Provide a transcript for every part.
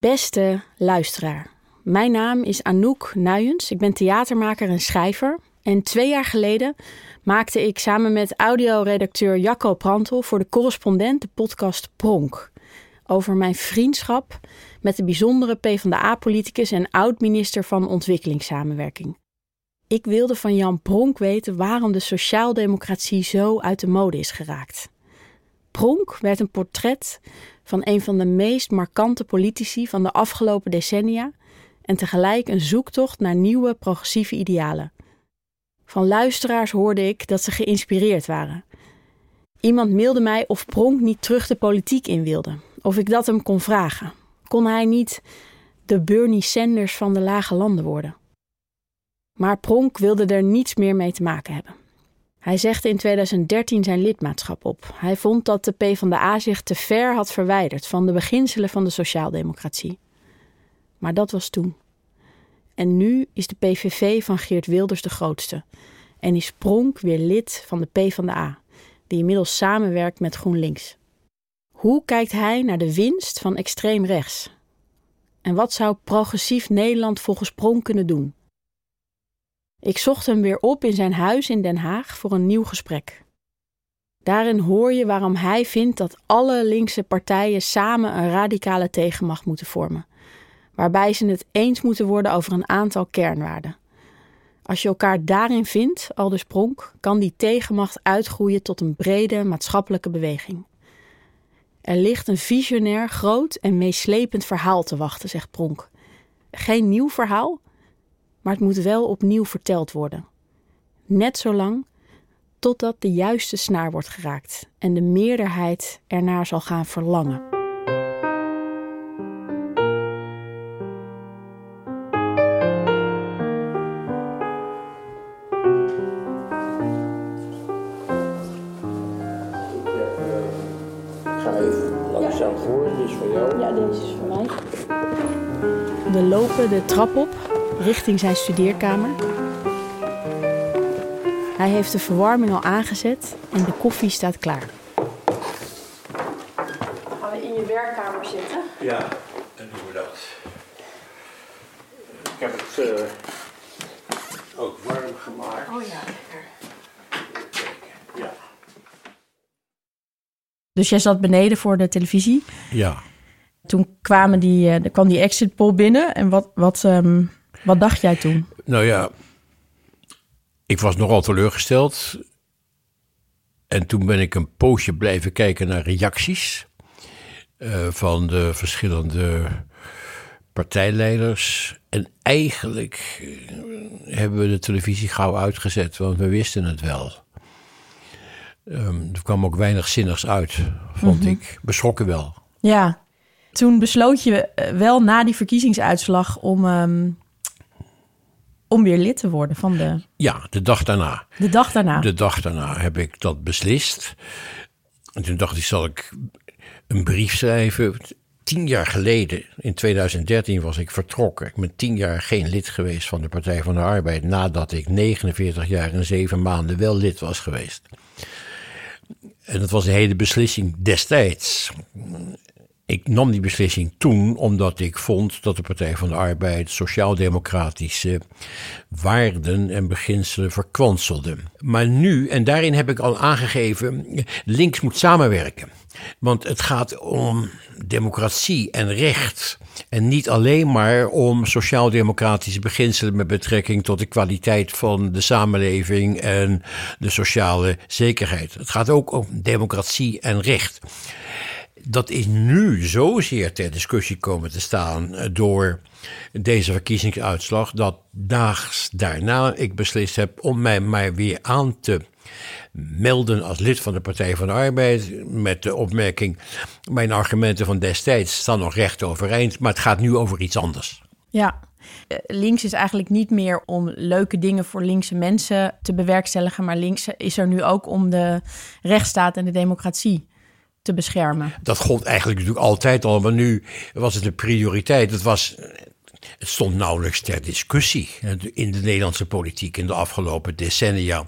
Beste luisteraar, mijn naam is Anouk Nuyens. Ik ben theatermaker en schrijver. En twee jaar geleden maakte ik samen met audioredacteur Jacco Prantel voor de correspondent de podcast Pronk. Over mijn vriendschap met de bijzondere PvdA-politicus en oud-minister van Ontwikkelingssamenwerking. Ik wilde van Jan Pronk weten waarom de sociaaldemocratie zo uit de mode is geraakt. Pronk werd een portret van een van de meest markante politici van de afgelopen decennia en tegelijk een zoektocht naar nieuwe progressieve idealen. Van luisteraars hoorde ik dat ze geïnspireerd waren. Iemand mailde mij of Pronk niet terug de politiek in wilde, of ik dat hem kon vragen. Kon hij niet de Bernie Sanders van de lage landen worden? Maar Pronk wilde er niets meer mee te maken hebben. Hij zegde in 2013 zijn lidmaatschap op. Hij vond dat de PvdA zich te ver had verwijderd van de beginselen van de sociaaldemocratie. Maar dat was toen. En nu is de PVV van Geert Wilders de grootste. En is Pronk weer lid van de PvdA, die inmiddels samenwerkt met GroenLinks. Hoe kijkt hij naar de winst van extreem rechts? En wat zou progressief Nederland volgens Pronk kunnen doen? Ik zocht hem weer op in zijn huis in Den Haag voor een nieuw gesprek. Daarin hoor je waarom hij vindt dat alle linkse partijen samen een radicale tegenmacht moeten vormen, waarbij ze het eens moeten worden over een aantal kernwaarden. Als je elkaar daarin vindt, al dus Pronk, kan die tegenmacht uitgroeien tot een brede maatschappelijke beweging. Er ligt een visionair, groot en meeslepend verhaal te wachten, zegt Pronk. Geen nieuw verhaal, maar het moet wel opnieuw verteld worden. Net zolang totdat de juiste snaar wordt geraakt en de meerderheid ernaar zal gaan verlangen. Ik ga even langzaam voor, dit is voor jou. Ja, deze is voor mij. We lopen de trap op richting zijn studeerkamer. Hij heeft de verwarming al aangezet en de koffie staat klaar. Gaan we in je werkkamer zitten? Ja, en doen we dat. Ik heb het eh, ook warm gemaakt. Oh ja, lekker. Ja. Dus jij zat beneden voor de televisie. Ja. Toen kwamen die, eh, kwam die exit poll binnen. En wat, wat, ehm, wat dacht jij toen? Nou ja, ik was nogal teleurgesteld. En toen ben ik een poosje blijven kijken naar reacties eh, van de verschillende partijleiders. En eigenlijk eh, hebben we de televisie gauw uitgezet, want we wisten het wel. Ehm, er kwam ook weinig zinnigs uit, vond ik. Beschrokken wel. Ja, toen besloot je eh, wel na die verkiezingsuitslag om, ehm, om weer lid te worden van de, Ja, de dag daarna. de dag daarna. De dag daarna heb ik dat beslist. En toen dacht ik, zal ik een brief schrijven. Tien jaar geleden, in 2013, was ik vertrokken. Ik ben tien jaar geen lid geweest van de Partij van de Arbeid... nadat ik 49 jaar en zeven maanden wel lid was geweest. En dat was een hele beslissing destijds. Ik nam die beslissing toen omdat ik vond dat de Partij van de Arbeid sociaal-democratische waarden en beginselen verkwanselde. Maar nu, en daarin heb ik al aangegeven, links moet samenwerken. Want het gaat om democratie en recht. En niet alleen maar om sociaal-democratische beginselen met betrekking tot de kwaliteit van de samenleving en de sociale zekerheid. Het gaat ook om democratie en recht dat is nu zozeer ter discussie komen te staan eh, door deze verkiezingsuitslag, dat daags daarna ik beslist heb om mij maar weer aan te melden als lid van de Partij van de Arbeid. Met de opmerking: mijn argumenten van destijds staan nog recht overeind, maar het gaat nu over iets anders. Ja. Eh, Links is eigenlijk niet meer om leuke dingen voor linkse mensen te bewerkstelligen, maar links is er nu ook om de rechtsstaat en de democratie te beschermen. Dat gold eigenlijk natuurlijk altijd al, maar nu was het een prioriteit. Het, was, het stond nauwelijks ter discussie in de Nederlandse politiek in de afgelopen decennia.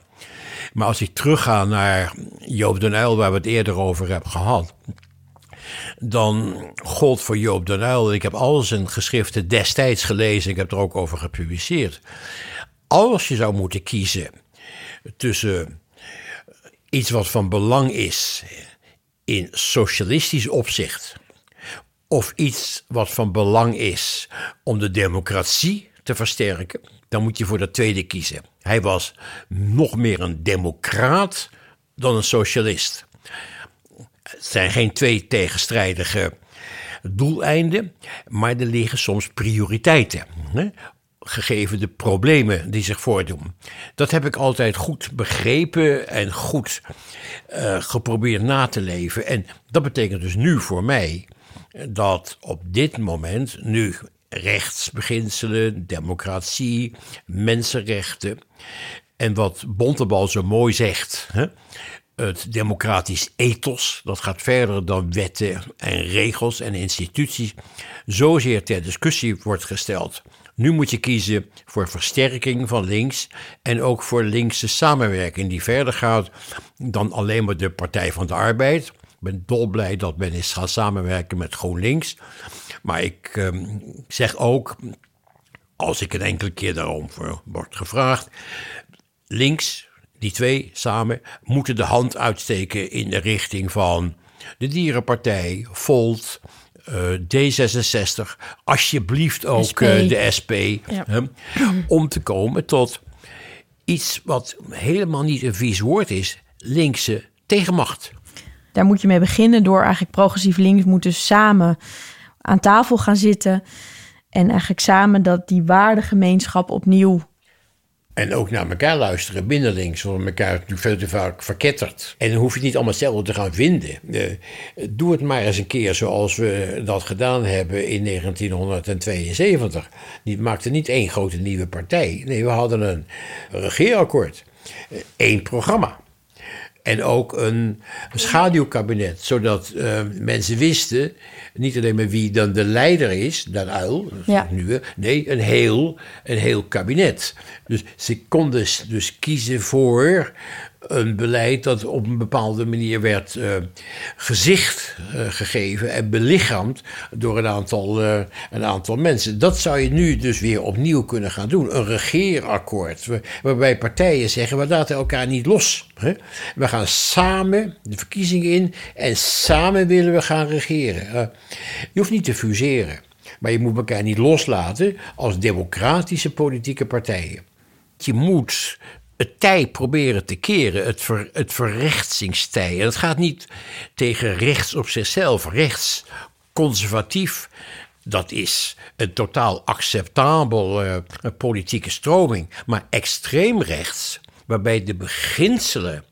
Maar als ik terugga naar Joop den Uyl, waar we het eerder over hebben gehad. dan gold voor Joop den Uyl. Ik heb al zijn geschriften destijds gelezen. Ik heb er ook over gepubliceerd. Als je zou moeten kiezen tussen iets wat van belang is in socialistisch opzicht. Of iets wat van belang is om de democratie te versterken, dan moet je voor dat tweede kiezen. Hij was nog meer een democraat dan een socialist. Het zijn geen twee tegenstrijdige doeleinden, maar er liggen soms prioriteiten. Gegeven de problemen die zich voordoen. Dat heb ik altijd goed begrepen en goed uh, geprobeerd na te leven. En dat betekent dus nu voor mij dat op dit moment, nu rechtsbeginselen, democratie, mensenrechten. En wat Bontebal zo mooi zegt, hè, het democratisch ethos, dat gaat verder dan wetten en regels en instituties, zozeer ter discussie wordt gesteld. Nu moet je kiezen voor versterking van links en ook voor linkse samenwerking die verder gaat dan alleen maar de Partij van de Arbeid. Ik ben dolblij dat men is gaan samenwerken met GroenLinks. Maar ik ehm, zeg ook, als ik een enkele keer daarom voor word gevraagd, links, die twee samen, moeten de hand uitsteken in de richting van de Dierenpartij, Volt, D66, alsjeblieft ook uh, de SP, hè, om te komen tot iets wat helemaal niet een vies woord is, linkse tegenmacht. Daar moet je mee beginnen door eigenlijk progressief links moeten samen aan tafel gaan zitten. En eigenlijk samen dat die waardegemeenschap opnieuw. En ook naar elkaar luisteren binnen links, want elkaar natuurlijk veel te vaak verketterd. En dan hoef je niet allemaal hetzelfde te gaan vinden. Uh, doe het maar eens een keer zoals we dat gedaan hebben in 1972. Die maakten niet één grote nieuwe partij. Nee, we hadden een regeerakkoord. Eén eh, programma. En ook een, schaduwkabinet, zodat uh, mensen wisten, niet alleen maar wie dan de leider is, dat uil, ja. nu, nee, een heel, een heel kabinet. Dus ze konden dus kiezen voor een beleid dat op een bepaalde manier werd uh, gezicht uh, gegeven en belichaamd door een aantal, uh, een aantal mensen. Dat zou je nu dus weer opnieuw kunnen gaan doen. Een regeerakkoord, waarbij partijen zeggen: we laten elkaar niet los. Hè? We gaan samen de verkiezingen in en samen willen we gaan regeren. je hoeft niet te fuseren, maar je moet elkaar niet loslaten als democratische politieke partijen. Je moet het tij proberen te keren, het, het verrechtstij. En het gaat niet tegen rechts op zichzelf. Rechts conservatief, dat is een totaal acceptabel uh, politieke stroming. Maar extreem rechts, waarbij de beginselen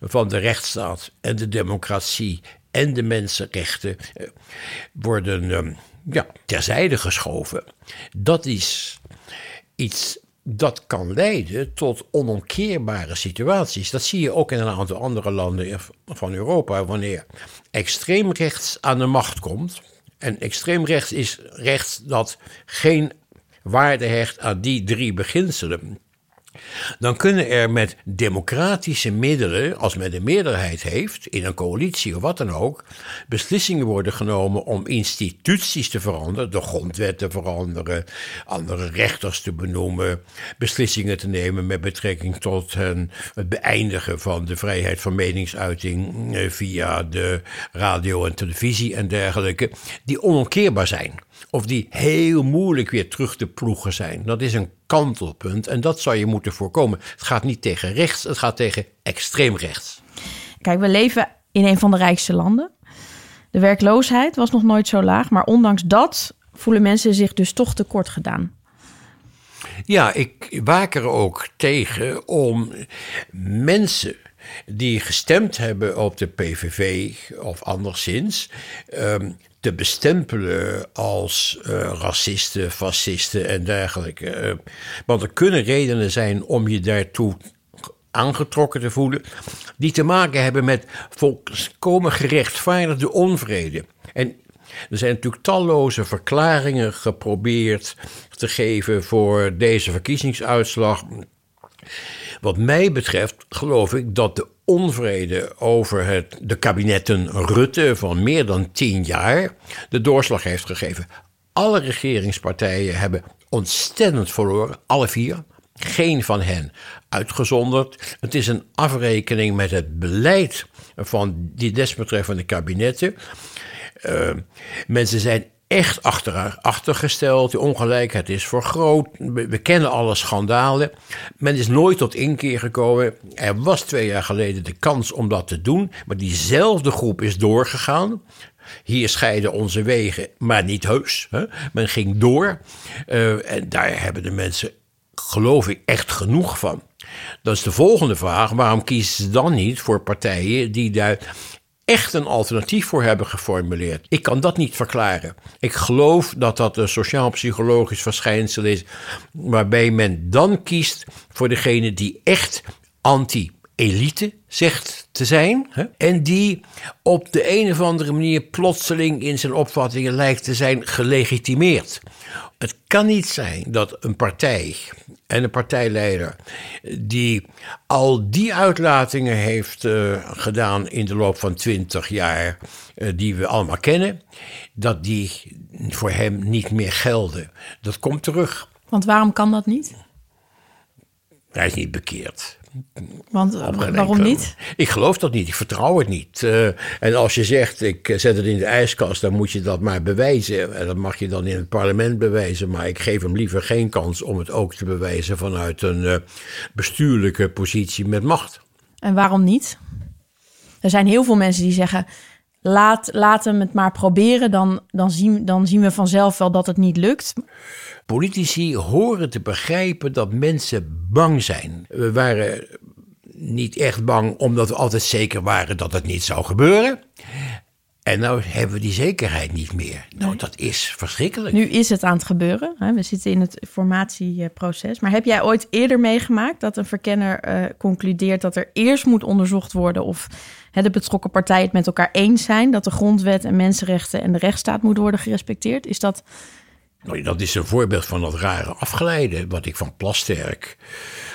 van de rechtsstaat en de democratie en de mensenrechten uh, worden uh, ja, terzijde geschoven. Dat is iets dat kan leiden tot onomkeerbare situaties. Dat zie je ook in een aantal andere landen van Europa, wanneer extreemrechts aan de macht komt. En extreemrechts is rechts dat geen waarde hecht aan die drie beginselen dan kunnen er met democratische middelen, als men de meerderheid heeft, in een coalitie of wat dan ook, beslissingen worden genomen om instituties te veranderen, de grondwet te veranderen, andere rechters te benoemen, beslissingen te nemen met betrekking tot het beëindigen van de vrijheid van meningsuiting eh, via de radio en televisie en dergelijke, die onomkeerbaar zijn of die heel moeilijk weer terug te ploegen zijn. Dat is een kantelpunt en dat zou je moeten voorkomen. Het gaat niet tegen rechts, het gaat tegen extreem rechts. Kijk, we leven in een van de rijkste landen. De werkloosheid was nog nooit zo laag, maar ondanks dat voelen mensen zich dus toch tekort gedaan. Ja, ik waak er ook tegen om mensen die gestemd hebben op de PVV of anderszins, um, te bestempelen als uh, racisten, fascisten en dergelijke. Uh, want er kunnen redenen zijn om je daartoe aangetrokken te voelen, die te maken hebben met volkomen gerechtvaardigde onvrede. En er zijn natuurlijk talloze verklaringen geprobeerd te geven voor deze verkiezingsuitslag. Wat mij betreft geloof ik dat de onvrede over het, de kabinetten Rutte van meer dan tien jaar de doorslag heeft gegeven. Alle regeringspartijen hebben ontzettend verloren, alle vier. Geen van hen uitgezonderd. Het is een afrekening met het beleid van die desbetreffende kabinetten. Uh, mensen zijn echt achter, achtergesteld. De ongelijkheid is vergroot. We, we kennen alle schandalen. Men is nooit tot inkeer gekomen. Er was twee jaar geleden de kans om dat te doen. Maar diezelfde groep is doorgegaan. Hier scheiden onze wegen, maar niet heus. Hè? Men ging door. Uh, en daar hebben de mensen, geloof ik, echt genoeg van. Dat is de volgende vraag. Waarom kiezen ze dan niet voor partijen die daar echt een alternatief voor hebben geformuleerd. Ik kan dat niet verklaren. Ik geloof dat dat een sociaal-psychologisch verschijnsel is, waarbij men dan kiest voor degene die echt anti-elite zegt te zijn. Hè? En die op de een of andere manier plotseling in zijn opvattingen lijkt te zijn gelegitimeerd. Het kan niet zijn dat een partij en een partijleider die al die uitlatingen heeft uh, gedaan in de loop van twintig jaar, uh, die we allemaal kennen, dat die voor hem niet meer gelden. Dat komt terug. Want waarom kan dat niet? Hij is niet bekeerd. Want waarom niet? Ik geloof dat niet. Ik vertrouw het niet. Uh, en als je zegt, ik zet het in de ijskast, dan moet je dat maar bewijzen. En dat mag je dan in het parlement bewijzen. Maar ik geef hem liever geen kans om het ook te bewijzen vanuit een uh, bestuurlijke positie met macht. En waarom niet? Er zijn heel veel mensen die zeggen. Laat, laat hem het maar proberen, dan, dan, zien, dan zien we vanzelf wel dat het niet lukt. Politici horen te begrijpen dat mensen bang zijn. We waren niet echt bang omdat we altijd zeker waren dat het niet zou gebeuren. En nou hebben we die zekerheid niet meer. Nou, dat is verschrikkelijk. Nu is het aan het gebeuren. We zitten in het formatieproces. Maar heb jij ooit eerder meegemaakt dat een verkenner uh, concludeert dat er eerst moet onderzocht worden of de betrokken partijen het met elkaar eens zijn dat de grondwet en mensenrechten en de rechtsstaat moeten worden gerespecteerd? Is dat nou, dat is een voorbeeld van dat rare afgeleide, wat ik van Plasterk,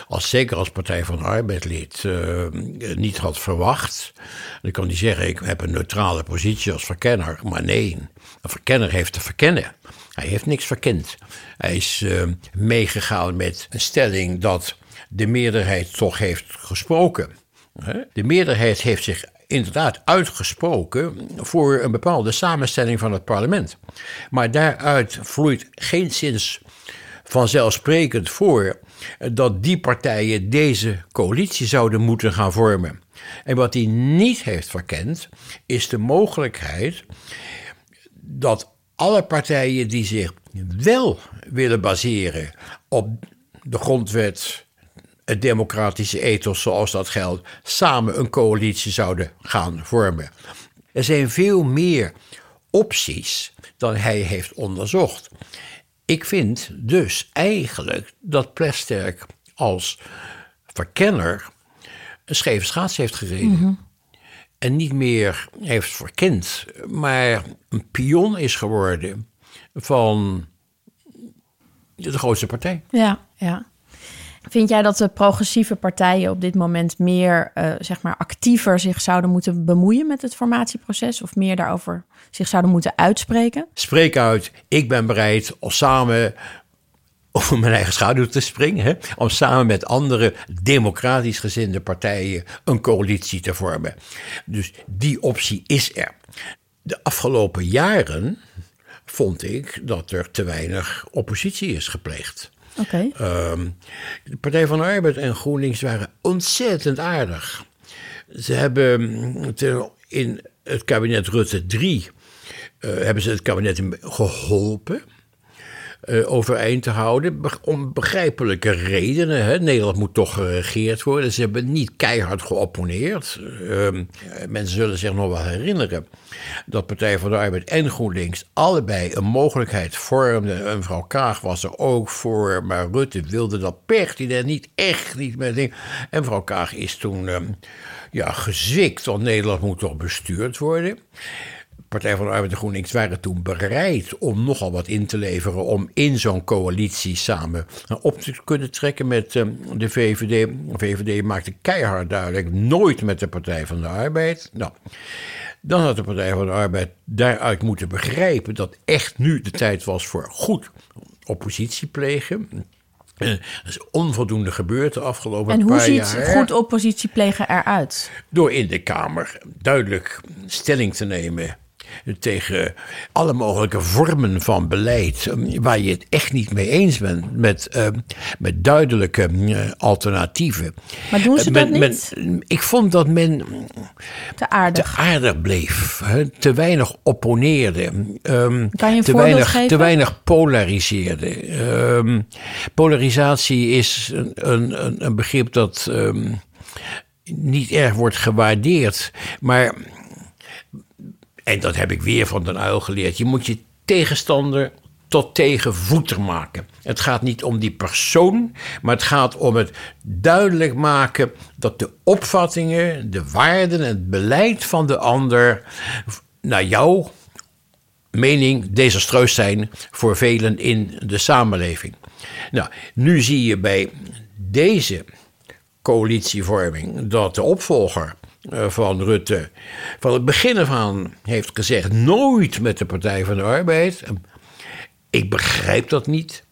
als, zeker als Partij van de Arbeid lid, uh, niet had verwacht. Dan kan hij zeggen, ik heb een neutrale positie als verkenner. Maar nee, een verkenner heeft te verkennen. Hij heeft niks verkend. Hij is uh, meegegaan met een stelling dat de meerderheid toch heeft gesproken. De meerderheid heeft zich inderdaad uitgesproken voor een bepaalde samenstelling van het parlement. Maar daaruit vloeit geen zins vanzelfsprekend voor dat die partijen deze coalitie zouden moeten gaan vormen. En wat hij niet heeft verkend, is de mogelijkheid dat alle partijen die zich wel willen baseren op de grondwet, het democratische ethos zoals dat geldt, samen een coalitie zouden gaan vormen. Er zijn veel meer opties dan hij heeft onderzocht. Ik vind dus eigenlijk dat Plasterk als verkenner een scheve schaats heeft gereden. Mhm. En niet meer heeft verkend, maar een pion is geworden van de grootste partij. Ja, ja. Vind jij dat de progressieve partijen op dit moment meer, uh, zeg maar, actiever zich zouden moeten bemoeien met het formatieproces of meer daarover zich zouden moeten uitspreken? Spreek uit, ik ben bereid om samen over mijn eigen schaduw te springen, hè, om samen met andere democratisch gezinde partijen een coalitie te vormen. Dus die optie is er. De afgelopen jaren vond ik dat er te weinig oppositie is gepleegd. Um, de Partij van de Arbeid en GroenLinks waren ontzettend aardig. Ze hebben in het kabinet Rutte 3 uh, eh, hebben ze het kabinet geholpen overeind te houden. Om begrijpelijke redenen. Hè. Nederland moet toch geregeerd worden. Ze hebben niet keihard geopponeerd. Uh, mensen zullen zich nog wel herinneren dat Partij voor de Arbeid en GroenLinks allebei een mogelijkheid vormden. En mevrouw Kaag was er ook voor, maar Rutte wilde dat pertinent niet echt niet meer. En mevrouw Kaag is toen uh, ja, gezwikt, want Nederland moet toch bestuurd worden. Partij van de Arbeid en GroenLinks waren toen bereid om nogal wat in te leveren. om in zo'n coalitie samen op te kunnen trekken met ehm, de VVD. De VVD maakte keihard duidelijk: nooit met de Partij van de Arbeid. Nou. Dan had de Partij van de Arbeid daaruit moeten begrijpen dat echt nu de tijd was voor goed oppositie plegen. Dat is onvoldoende gebeurd de afgelopen paar jaar. En hoe ziet goed oppositie plegen eruit? Door in de Kamer duidelijk stelling te nemen tegen alle mogelijke vormen van beleid um, waar je het echt niet mee eens bent met, uh, met duidelijke uh, alternatieven. Maar doen ze Uh, dat niet? men- ik vond dat men Te aardig. te aardig bleef, hè, te weinig opponeerde, ehm, Kan je een te, weinig, geven? te weinig polariseerde. Ehm, polarisatie is een, een, een- begrip dat ehm, niet erg wordt gewaardeerd, maar en dat heb ik weer van Den Uil geleerd. Je moet je tegenstander tot tegenvoeter maken. Het gaat niet om die persoon, maar het gaat om het duidelijk maken dat de opvattingen, de waarden en het beleid van de ander naar jouw mening desastreus zijn voor velen in de samenleving. Nou, nu zie je bij deze coalitievorming dat de opvolger van Rutte van het begin af aan heeft gezegd nooit met de Partij van de Arbeid. Ik begrijp dat niet.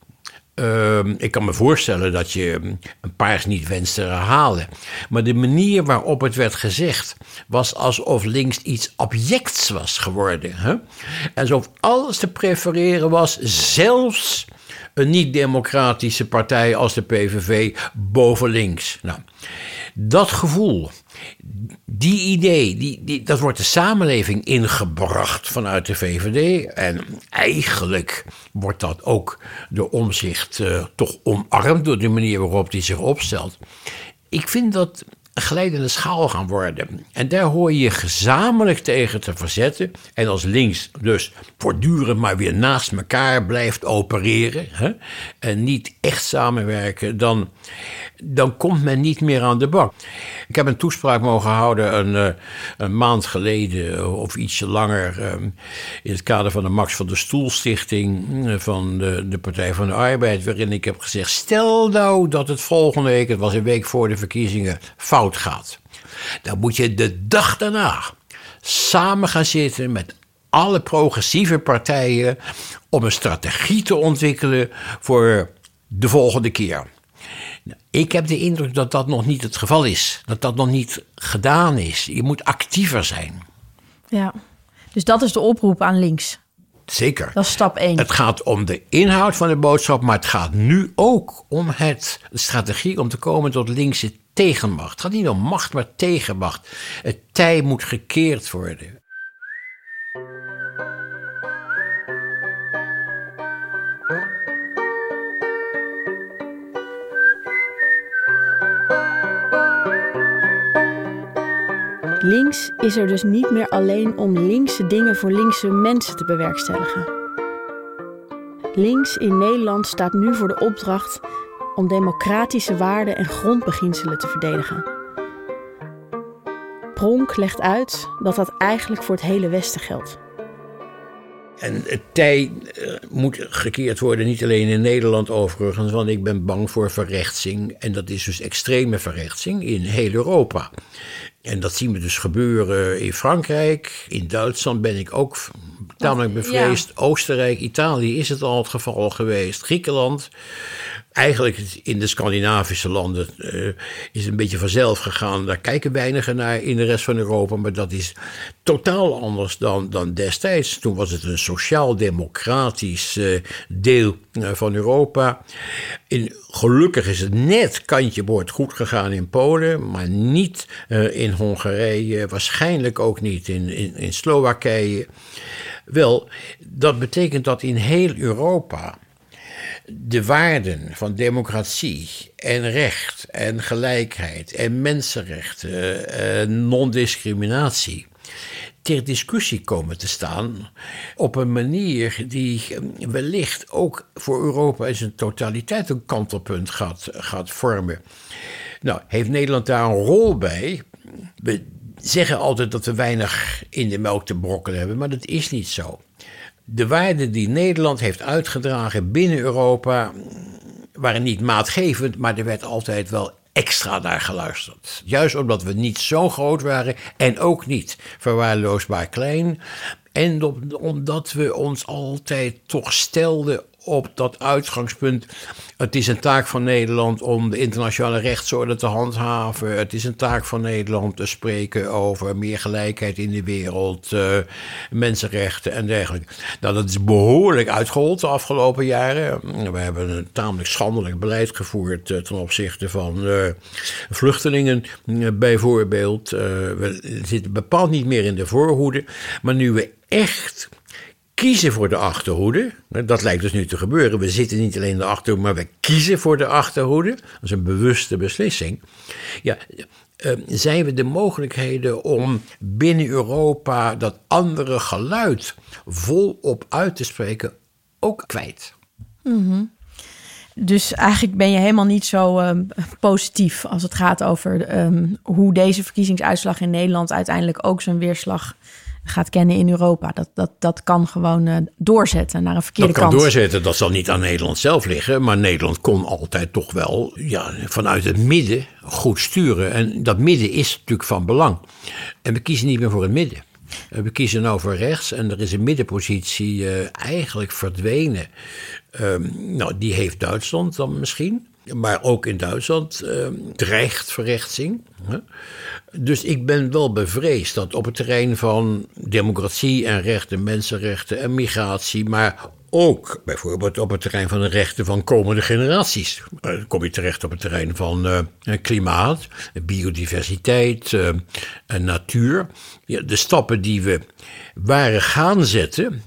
Ehm, ik kan me voorstellen dat je een paars niet wenst te herhalen. Maar de manier waarop het werd gezegd was alsof links iets objects was geworden. Hè? Alsof alles te prefereren was, zelfs een niet-democratische partij als de PVV boven links. Nou, dat gevoel, die idee, die, dat wordt de samenleving ingebracht vanuit de VVD. En eigenlijk wordt dat ook door omzicht eh, toch omarmd door de manier waarop die zich opstelt. Ik vind dat een glijdende schaal gaan worden. En daar hoor je je gezamenlijk tegen te verzetten. En als links dus voortdurend maar weer naast elkaar blijft opereren. Hè, en niet echt samenwerken, dan, dan komt men niet meer aan de bak. Ik heb een toespraak mogen houden een, eh, een maand geleden eh, of ietsje langer. eh, in het kader van de Max van der Stoel Stichting van de, de Partij van de Arbeid. Waarin ik heb gezegd: stel nou dat het volgende week, het was een week voor de verkiezingen, fout gaat. Dan moet je de dag daarna samen gaan zitten met alle progressieve partijen om een strategie te ontwikkelen voor de volgende keer. Nou, Ik heb de indruk dat dat nog niet het geval is. Dat dat nog niet gedaan is. Je moet actiever zijn. Ja. Dus dat is de oproep aan links. Zeker. Dat is stap 1. Het gaat om de inhoud van de boodschap, maar het gaat nu ook om het, de strategie om te komen tot linkse tegenmacht. Het gaat niet om macht, maar tegenmacht. Het tij moet gekeerd worden. Links is er dus niet meer alleen om linkse dingen voor linkse mensen te bewerkstelligen. Links in Nederland staat nu voor de opdracht om democratische waarden en grondbeginselen te verdedigen. Pronk legt uit dat dat eigenlijk voor het hele Westen geldt. En het tij eh, moet gekeerd worden, niet alleen in Nederland overigens, want ik ben bang voor verrechtsing. En dat is dus extreme verrechtsing in heel Europa. En dat zien we dus gebeuren in Frankrijk. In Duitsland ben ik ook tamelijk bevreesd. Oostenrijk, Italië is het al het geval geweest. Griekenland. Eigenlijk in de Scandinavische landen eh, is het een beetje vanzelf gegaan. Daar kijken weinigen naar in de rest van Europa. Maar dat is totaal anders dan, dan destijds. Toen was het een sociaal-democratisch eh, deel van Europa. In, gelukkig is het net kantje boord goed gegaan in Polen. Maar niet eh, in Hongarije. Waarschijnlijk ook niet in, in, in Slowakije. Wel, dat betekent dat in heel Europa de waarden van democratie en recht en gelijkheid en mensenrechten en non-discriminatie ter discussie komen te staan op een manier die wellicht ook voor Europa in zijn totaliteit een kantelpunt gaat, gaat vormen. Nou, heeft Nederland daar een rol bij? We zeggen altijd dat we weinig in de melk te brokkelen hebben, maar dat is niet zo. De waarden die Nederland heeft uitgedragen binnen Europa waren niet maatgevend, maar er werd altijd wel extra naar geluisterd. Juist omdat we niet zo groot waren en ook niet verwaarloosbaar klein. En omdat we ons altijd toch stelden op dat uitgangspunt. Het is een taak van Nederland om de internationale rechtsorde te handhaven. Het is een taak van Nederland te spreken over meer gelijkheid in de wereld, uh, mensenrechten en dergelijke. Nou, dat is behoorlijk uitgehold de afgelopen jaren. We hebben een tamelijk schandelijk beleid gevoerd uh, ten opzichte van uh, vluchtelingen, bijvoorbeeld. we zitten bepaald niet meer in de voorhoede. Maar nu we echt kiezen voor de achterhoede. Dat lijkt dus nu te gebeuren. We zitten niet alleen in de achterhoede, maar we kiezen voor de achterhoede. Dat is een bewuste beslissing. Ja, uh, zijn we de mogelijkheden om binnen Europa dat andere geluid volop uit te spreken ook kwijt. Mm Dus eigenlijk ben je helemaal niet zo um, positief als het gaat over um, hoe deze verkiezingsuitslag in Nederland uiteindelijk ook zijn weerslag gaat kennen in Europa. Dat, dat, dat kan gewoon uh, doorzetten naar een verkeerde kant. Dat kan doorzetten, dat zal niet aan Nederland zelf liggen. Maar Nederland kon altijd toch wel ja, vanuit het midden goed sturen. En dat midden is natuurlijk van belang. En we kiezen niet meer voor het midden. We kiezen nou voor rechts en er is een middenpositie uh, eigenlijk verdwenen. Um, nou, die heeft Duitsland dan misschien. Maar ook in Duitsland uh, dreigt verrechtsing. Dus ik ben wel bevreesd dat op het terrein van democratie en rechten, mensenrechten en migratie, maar ook bijvoorbeeld op het terrein van de rechten van komende generaties. Dan eh, kom je terecht op het terrein van uh, klimaat, biodiversiteit uh, en natuur. De stappen die we waren gaan zetten,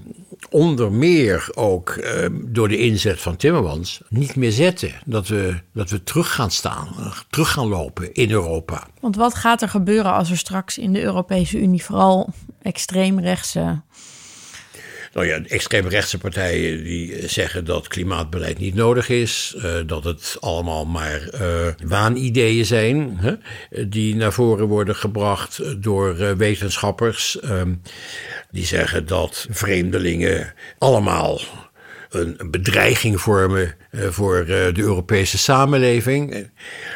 onder meer ook eh, door de inzet van Timmermans, niet meer zetten. Dat we, dat we terug gaan staan, terug gaan lopen in Europa. Want wat gaat er gebeuren als er straks in de Europese Unie vooral extreemrechtse nou ja, extreemrechtse partijen die zeggen dat klimaatbeleid niet nodig is. Uh, dat het allemaal maar uh, waanideeën zijn. Hè, die naar voren worden gebracht door wetenschappers. die zeggen dat vreemdelingen allemaal een bedreiging vormen voor de Europese samenleving.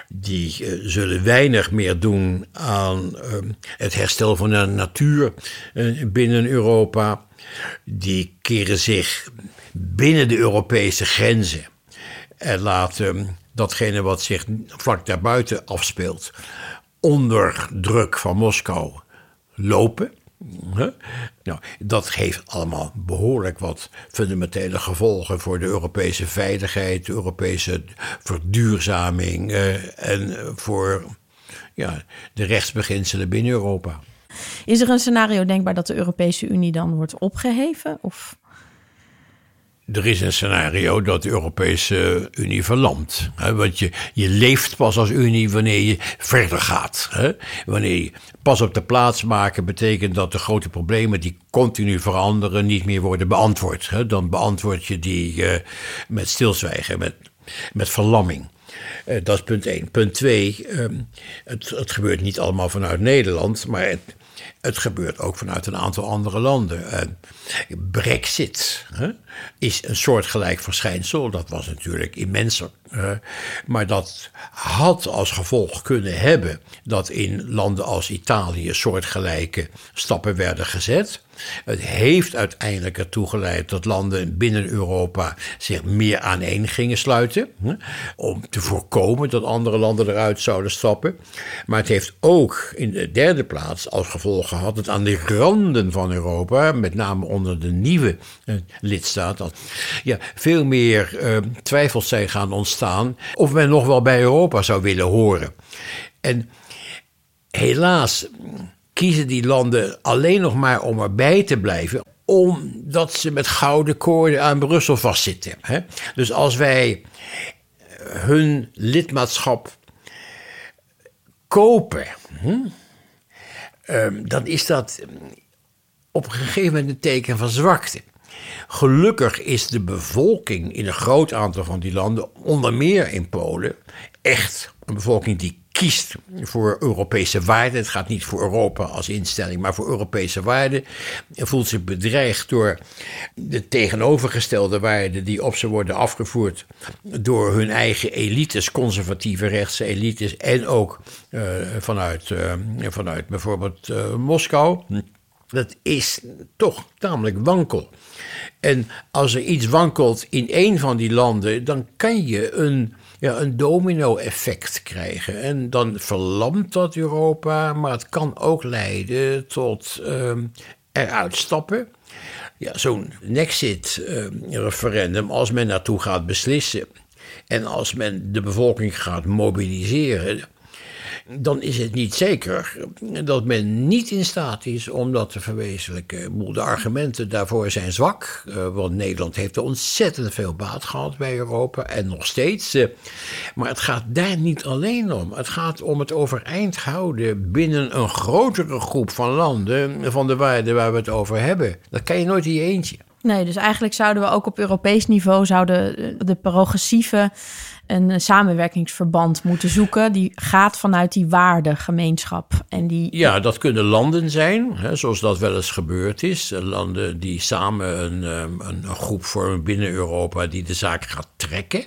Die zullen weinig meer doen aan het herstel van de natuur binnen Europa die keren zich binnen de Europese grenzen en laten datgene wat zich vlak daarbuiten afspeelt onder druk van Moskou lopen. Nou, dat heeft allemaal behoorlijk wat fundamentele gevolgen voor de Europese veiligheid, de Europese verduurzaming eh, en voor ja, de rechtsbeginselen binnen Europa. Is er een scenario denkbaar dat de Europese Unie dan wordt opgeheven? Of? Er is een scenario dat de Europese Unie verlamt. Want je, je leeft pas als Unie wanneer je verder gaat. Wanneer je pas op de plaats maken betekent dat de grote problemen die continu veranderen niet meer worden beantwoord. Dan beantwoord je die eh, met stilzwijgen, met, met verlamming. Uh, dat is punt één. Punt twee, ehm, het, het, gebeurt niet allemaal vanuit Nederland, maar het, het gebeurt ook vanuit een aantal andere landen. Uh, Brexit hè, is een soortgelijk verschijnsel. Dat was natuurlijk immenser. Uh, maar dat had als gevolg kunnen hebben dat in landen als Italië soortgelijke stappen werden gezet. Het heeft uiteindelijk ertoe geleid dat landen binnen Europa zich meer aaneen gingen sluiten. Om te voorkomen dat andere landen eruit zouden stappen. Maar het heeft ook in de derde plaats als gevolg gehad dat aan de randen van Europa, met name onder de nieuwe eh, lidstaat, dat ja, veel meer eh, twijfels zijn gaan ontstaan of men nog wel bij Europa zou willen horen. En helaas kiezen die landen alleen nog maar om erbij te blijven omdat ze met gouden koorden aan Brussel vastzitten. Hè? Dus als wij hun lidmaatschap kopen, hm, um, dan is dat op een gegeven moment een teken van zwakte. Gelukkig is de bevolking in een groot aantal van die landen, onder meer in Polen, echt een bevolking die kiest voor Europese waarden. Het gaat niet voor Europa als instelling, maar voor Europese waarden. En voelt zich bedreigd door de tegenovergestelde waarden die op ze worden afgevoerd door hun eigen elites, conservatieve rechtse elites. En ook uh, vanuit, uh, vanuit bijvoorbeeld uh, Moskou. Dat is toch tamelijk wankel. En als er iets wankelt in een van die landen, dan kan je een, ja, een domino-effect krijgen. En dan verlamt dat Europa, maar het kan ook leiden tot uh, eruit stappen. Ja, zo'n Nexit-referendum, als men naartoe gaat beslissen en als men de bevolking gaat mobiliseren dan is het niet zeker dat men niet in staat is om dat te verwezenlijken. De argumenten daarvoor zijn zwak, eh, want Nederland heeft ontzettend veel baat gehad bij Europa en nog steeds. Eh, maar het gaat daar niet alleen om. Het gaat om het overeind houden binnen een grotere groep van landen van de waarden waar we het over hebben. Dat kan je nooit in je eentje. Nee, dus eigenlijk zouden we ook op Europees niveau zouden de progressieve een samenwerkingsverband moeten zoeken. Die gaat vanuit die waardegemeenschap. En die... Ja, dat kunnen landen zijn, hè, zoals dat wel eens gebeurd is. Landen die samen een, ehm, een groep vormen binnen Europa die de zaak gaat trekken.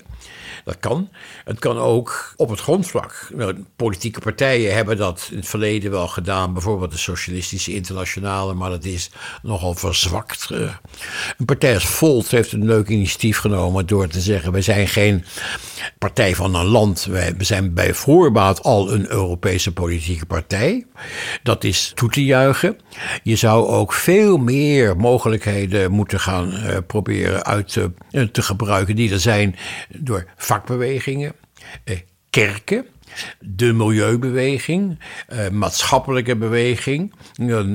Dat kan. Het kan ook op het grondvlak. Politieke partijen hebben dat in het verleden wel gedaan. Bijvoorbeeld de Socialistische Internationale, maar dat is nogal verzwakt. Eh, een partij als Volt heeft een leuk initiatief genomen door te zeggen: we zijn geen partij van een land. We zijn bij voorbaat al een Europese politieke partij. Dat is toe te juichen. Je zou ook veel meer mogelijkheden moeten gaan uh, proberen uit te, uh, te gebruiken die er zijn door vakbewegingen, eh, kerken de milieubeweging, eh, maatschappelijke beweging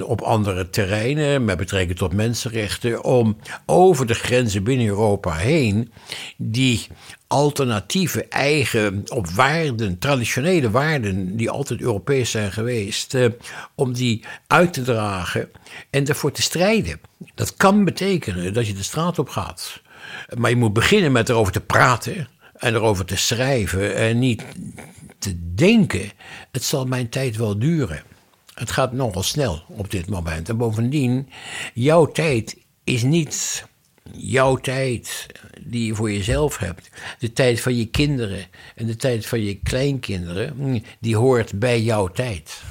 op andere terreinen met betrekking tot mensenrechten, om over de grenzen binnen Europa heen die alternatieve eigen op waarden, traditionele waarden die altijd Europees zijn geweest, eh, om die uit te dragen en ervoor te strijden. Dat kan betekenen dat je de straat op gaat. Maar je moet beginnen met erover te praten en erover te schrijven en niet te denken. Het zal mijn tijd wel duren. Het gaat nogal snel op dit moment. En bovendien, jouw tijd is niet jouw tijd die je voor jezelf hebt. De tijd van je kinderen en de tijd van je kleinkinderen, die hoort bij jouw tijd.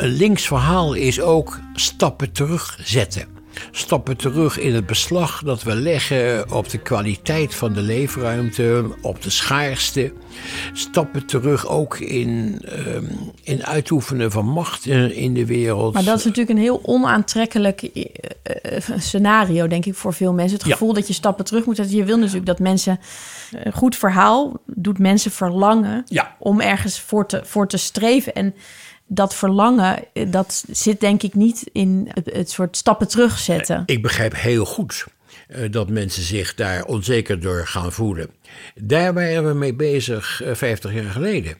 Een links verhaal is ook stappen terugzetten. Stappen terug in het beslag dat we leggen op de kwaliteit van de leefruimte, op de schaarste. Stappen terug ook in, uh, in uitoefenen van macht in de wereld. Maar dat is natuurlijk een heel onaantrekkelijk uh, scenario, denk ik, voor veel mensen. Het gevoel dat je stappen terug moet zetten. Je wil natuurlijk dat mensen. Een goed verhaal doet mensen verlangen ja. om ergens voor te, voor te streven. En dat verlangen, eh, dat zit denk ik niet in het, soort stappen terugzetten. Ik begrijp heel goed uh, dat mensen zich daar onzeker door gaan voelen. Daar waren we mee bezig uh, 50 jaar geleden.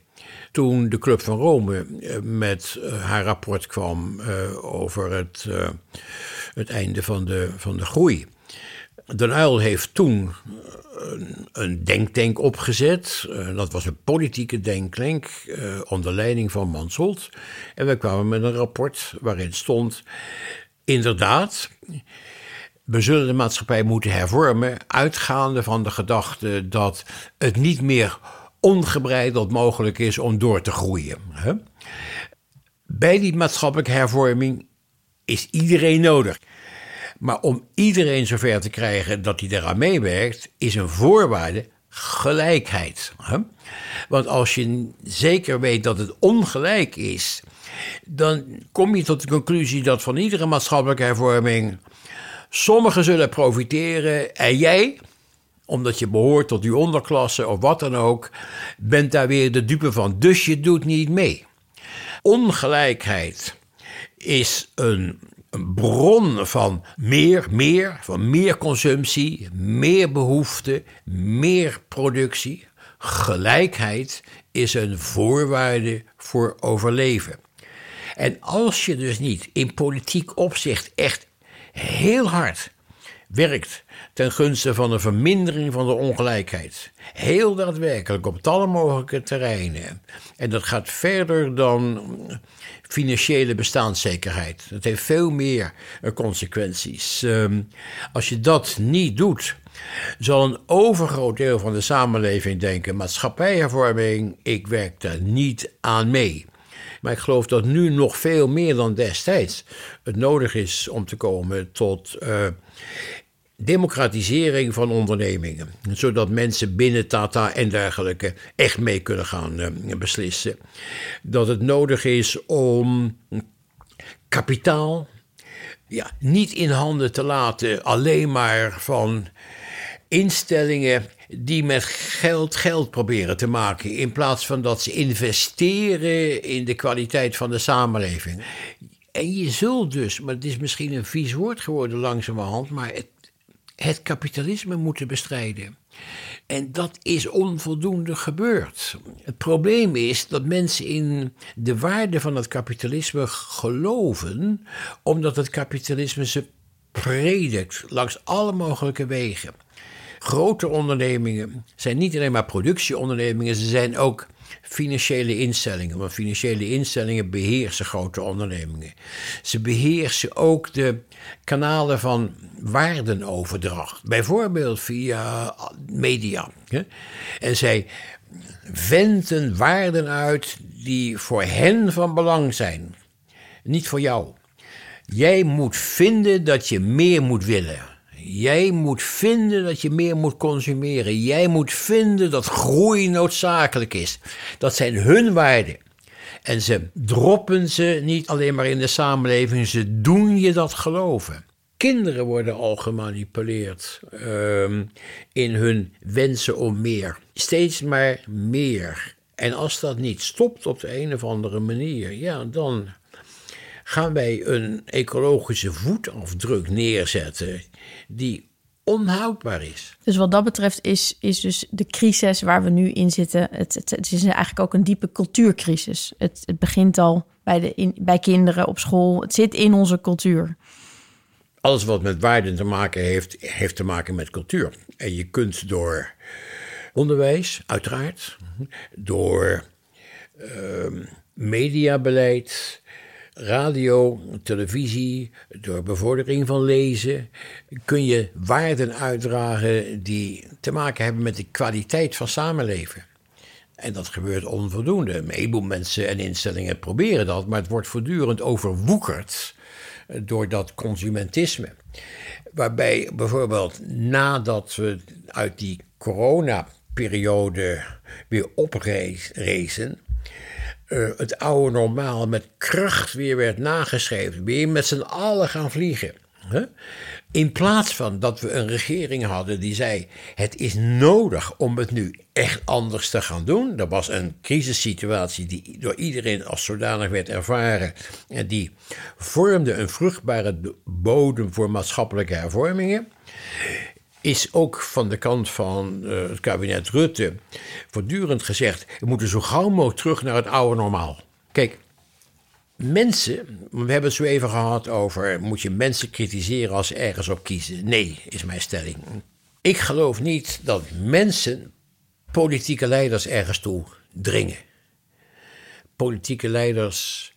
Toen de Club van Rome met haar rapport kwam over het, het einde van de, van de groei. Den Uyl heeft toen een, een denktank opgezet. Uh, dat was een politieke denktank uh, onder leiding van Mansholt. En we kwamen met een rapport waarin stond: inderdaad. We zullen de maatschappij moeten hervormen, uitgaande van de gedachte dat het niet meer ongebreideld mogelijk is om door te groeien. Hè? Bij die maatschappelijke hervorming is iedereen nodig. Maar om iedereen zover te krijgen dat hij eraan meewerkt, is een voorwaarde gelijkheid. Want als je zeker weet dat het ongelijk is, dan kom je tot de conclusie dat van iedere maatschappelijke hervorming sommigen zullen profiteren en jij, omdat je behoort tot die onderklasse of wat dan ook, bent daar weer de dupe van. Dus je doet niet mee. Ongelijkheid is een een bron van meer, meer, van meer consumptie, meer behoefte, meer productie. Gelijkheid is een voorwaarde voor overleven. En als je dus niet in politiek opzicht echt heel hard werkt ten gunste van een vermindering van de ongelijkheid. Heel daadwerkelijk op alle mogelijke terreinen. En dat gaat verder dan financiële bestaanszekerheid. Dat heeft veel meer eh, consequenties. Ehm, als je dat niet doet, zal een overgroot deel van de samenleving denken: maatschappijhervorming, ik werk daar niet aan mee. Maar ik geloof dat nu nog veel meer dan destijds het nodig is om te komen tot uh, democratisering van ondernemingen. Zodat mensen binnen Tata en dergelijke echt mee kunnen gaan uh, beslissen. Dat het nodig is om kapitaal ja, niet in handen te laten alleen maar van instellingen die met geld geld proberen te maken. In plaats van dat ze investeren in de kwaliteit van de samenleving. En je zult dus, maar het is misschien een vies woord geworden langzamerhand, maar het, het kapitalisme moeten bestrijden. En dat is onvoldoende gebeurd. Het probleem is dat mensen in de waarde van het kapitalisme geloven, omdat het kapitalisme ze predikt langs alle mogelijke wegen. Grote ondernemingen zijn niet alleen maar productieondernemingen, ze zijn ook financiële instellingen. Want financiële instellingen beheersen grote ondernemingen. Ze beheersen ook de kanalen van waardenoverdracht, bijvoorbeeld via media. En zij venten waarden uit die voor hen van belang zijn, niet voor jou. Jij moet vinden dat je meer moet willen. Jij moet vinden dat je meer moet consumeren. Jij moet vinden dat groei noodzakelijk is. Dat zijn hun waarden. En ze droppen ze niet alleen maar in de samenleving, ze doen je dat geloven. Kinderen worden al gemanipuleerd uh, in hun wensen om meer. Steeds maar meer. En als dat niet stopt op de een of andere manier, ja, dan gaan wij een ecologische voetafdruk neerzetten die onhoudbaar is. Dus wat dat betreft is, is dus de crisis waar we nu in zitten, het, het, het is eigenlijk ook een diepe cultuurcrisis. Het, het begint al bij, de, in, bij kinderen op school, het zit in onze cultuur. Alles wat met waarden te maken heeft, heeft te maken met cultuur. En je kunt door onderwijs, uiteraard, door uh, mediabeleid, radio, televisie, door bevordering van lezen, kun je waarden uitdragen die te maken hebben met de kwaliteit van samenleven. En dat gebeurt onvoldoende. Een heleboel mensen en instellingen proberen dat, maar het wordt voortdurend overwoekerd door dat consumentisme. Waarbij bijvoorbeeld nadat we uit die coronaperiode weer oprezen, uh, het oude normaal met kracht weer werd nageschreven. Weer met z'n allen gaan vliegen. In plaats van dat we een regering hadden die zei: het is nodig om het nu echt anders te gaan doen. Er was een crisissituatie die door iedereen als zodanig werd ervaren. En die vormde een vruchtbare bodem voor maatschappelijke hervormingen is ook van de kant van uh, het kabinet Rutte voortdurend gezegd: we moeten zo gauw mogelijk terug naar het oude normaal. Kijk, mensen, we hebben het zo even gehad over: moet je mensen kritiseren als ze ergens op kiezen? Nee, is mijn stelling. Ik geloof niet dat mensen politieke leiders ergens toe dringen. Politieke leiders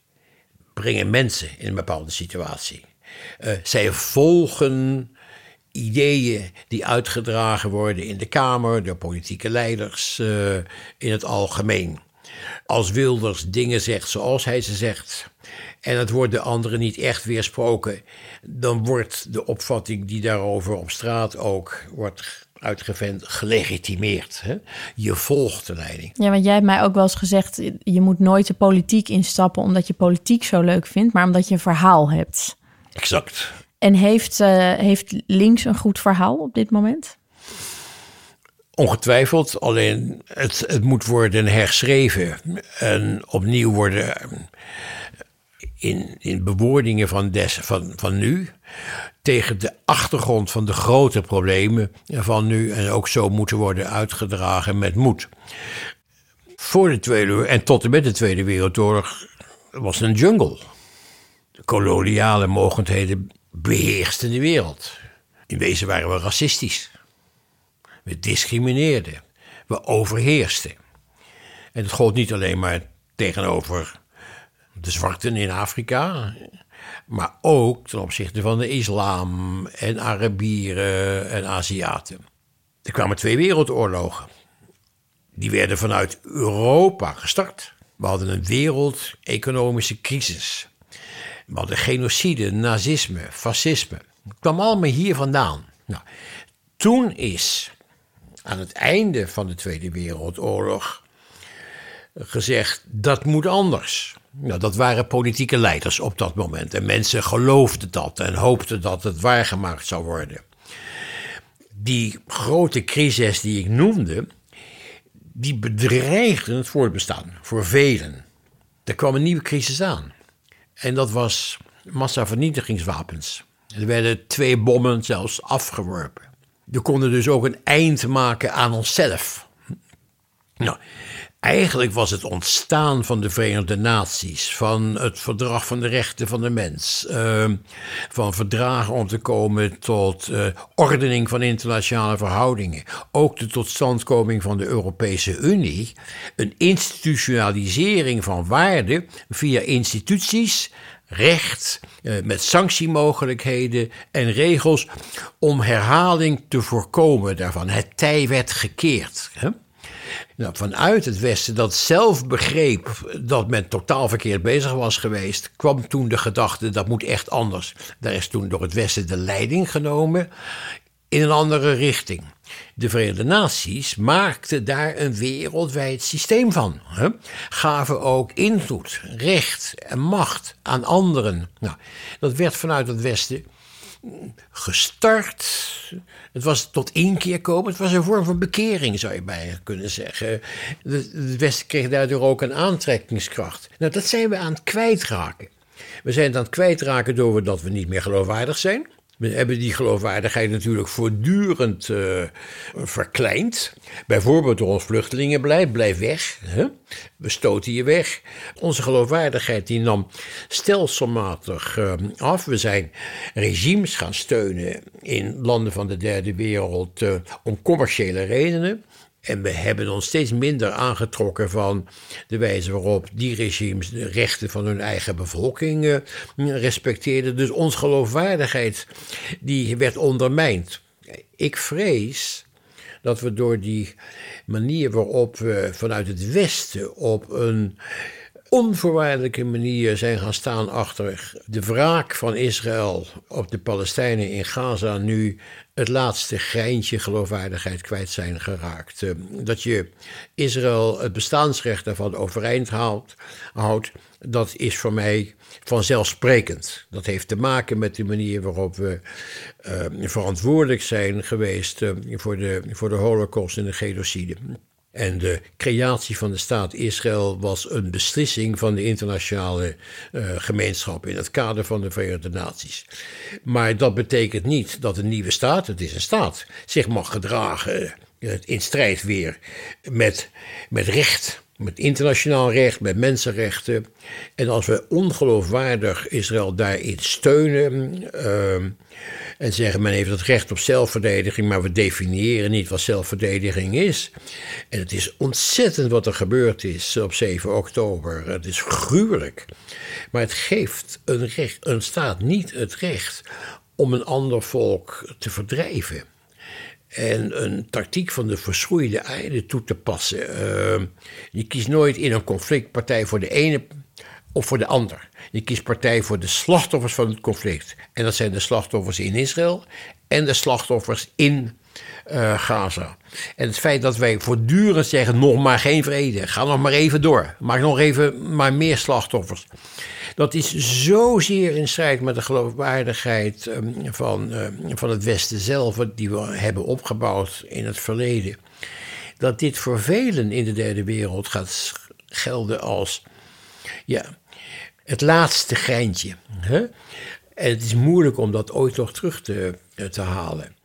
brengen mensen in een bepaalde situatie. Uh, zij volgen ideeën die uitgedragen worden in de Kamer, door politieke leiders uh, in het algemeen. Als Wilders dingen zegt zoals hij ze zegt, en het wordt de anderen niet echt weersproken, dan wordt de opvatting die daarover op straat ook wordt uitgevend gelegitimeerd. Hè? Je volgt de leiding. Ja, want jij hebt mij ook wel eens gezegd: je moet nooit de politiek instappen omdat je politiek zo leuk vindt, maar omdat je een verhaal hebt. Exact. En heeft, uh, heeft links een goed verhaal op dit moment? Ongetwijfeld, alleen het, het moet worden herschreven en opnieuw worden in, in bewoordingen van, des, van, van nu. Tegen de achtergrond van de grote problemen van nu. En ook zo moeten worden uitgedragen met moed. Voor de Tweede en tot en met de Tweede Wereldoorlog was het een jungle. De koloniale mogendheden beheersten de wereld. In wezen waren we racistisch. We discrimineerden. We overheersten. En het gold niet alleen maar tegenover de zwarten in Afrika, maar ook ten opzichte van de islam en Arabieren en Aziaten. Er kwamen twee wereldoorlogen. Die werden vanuit Europa gestart. We hadden een wereldeconomische crisis. We hadden genocide, nazisme, fascisme. Het kwam allemaal hier vandaan. Nou, toen is aan het einde van de Tweede Wereldoorlog gezegd dat moet anders. Nou, dat waren politieke leiders op dat moment. En mensen geloofden dat en hoopten dat het waargemaakt zou worden. Die grote crisis die ik noemde, die bedreigden het voortbestaan voor velen. Er kwam een nieuwe crisis aan. En dat was massavernietigingswapens. Er werden twee bommen zelfs afgeworpen. We konden dus ook een eind maken aan onszelf. Nou, Eigenlijk was het ontstaan van de Verenigde Naties, van het verdrag van de rechten van de mens, uh, van verdragen om te komen tot uh, ordening van internationale verhoudingen, ook de totstandkoming van de Europese Unie, een institutionalisering van waarden via instituties, recht, uh, met sanctiemogelijkheden en regels om herhaling te voorkomen daarvan. Het tij werd gekeerd. Nou, vanuit het Westen, dat zelf begreep dat men totaal verkeerd bezig was geweest, kwam toen de gedachte dat moet echt anders. Daar is toen door het Westen de leiding genomen in een andere richting. De Verenigde Naties maakten daar een wereldwijd systeem van. Gaven ook invloed, recht en macht aan anderen. Nou, dat werd vanuit het Westen gestart. Het was tot inkeer komen. Het was een vorm van bekering, zou je bijna kunnen zeggen. Het Westen kreeg daardoor ook een aantrekkingskracht. Nou, dat zijn we aan het kwijtraken. We zijn het aan het kwijtraken doordat we niet meer geloofwaardig zijn. We hebben die geloofwaardigheid natuurlijk voortdurend uh, verkleind. Bijvoorbeeld door ons vluchtelingenbeleid, blijf weg. Hè? We stoten je weg. Onze geloofwaardigheid die nam stelselmatig uh, af. We zijn regimes gaan steunen in landen van de derde wereld uh, om commerciële redenen. En we hebben ons steeds minder aangetrokken van de wijze waarop die regimes de rechten van hun eigen bevolking uh, respecteerden. Dus onze geloofwaardigheid die werd ondermijnd. Ik vrees dat we door die manier waarop we vanuit het Westen op een onvoorwaardelijke manier zijn gaan staan achter de wraak van Israël op de Palestijnen in Gaza nu het laatste greintje geloofwaardigheid kwijt zijn geraakt. Eh, dat je Israël het bestaansrecht daarvan overeind houdt, houdt, dat is voor mij vanzelfsprekend. Dat heeft te maken met de manier waarop we uh, verantwoordelijk zijn geweest uh, voor, de, voor de holocaust en de genocide. En de creatie van de staat Israël was een beslissing van de internationale uh, gemeenschap in het kader van de Verenigde Naties. Maar dat betekent niet dat een nieuwe staat, het is een staat, zich mag gedragen uh, in strijd weer met, met recht. Met internationaal recht, met mensenrechten. En als we ongeloofwaardig Israël daarin steunen. Uh, en zeggen men heeft het recht op zelfverdediging, maar we definiëren niet wat zelfverdediging is. En het is ontzettend wat er gebeurd is op 7 oktober. Het is gruwelijk. Maar het geeft een, recht, een staat niet het recht om een ander volk te verdrijven. En een tactiek van de verschroeide aarde toe te passen. Uh, je kiest nooit in een conflictpartij voor de ene of voor de ander. Je kiest partij voor de slachtoffers van het conflict. En dat zijn de slachtoffers in Israël en de slachtoffers in uh, Gaza. En het feit dat wij voortdurend zeggen: nog maar geen vrede, ga nog maar even door, maak nog even maar meer slachtoffers. Dat is zozeer in strijd met de geloofwaardigheid um, van, uh, van het Westen zelf, die we hebben opgebouwd in het verleden. Dat dit voor velen in de derde wereld gaat gelden als ja, Het laatste geintje. Hè? En het is moeilijk om dat ooit nog terug te, te halen.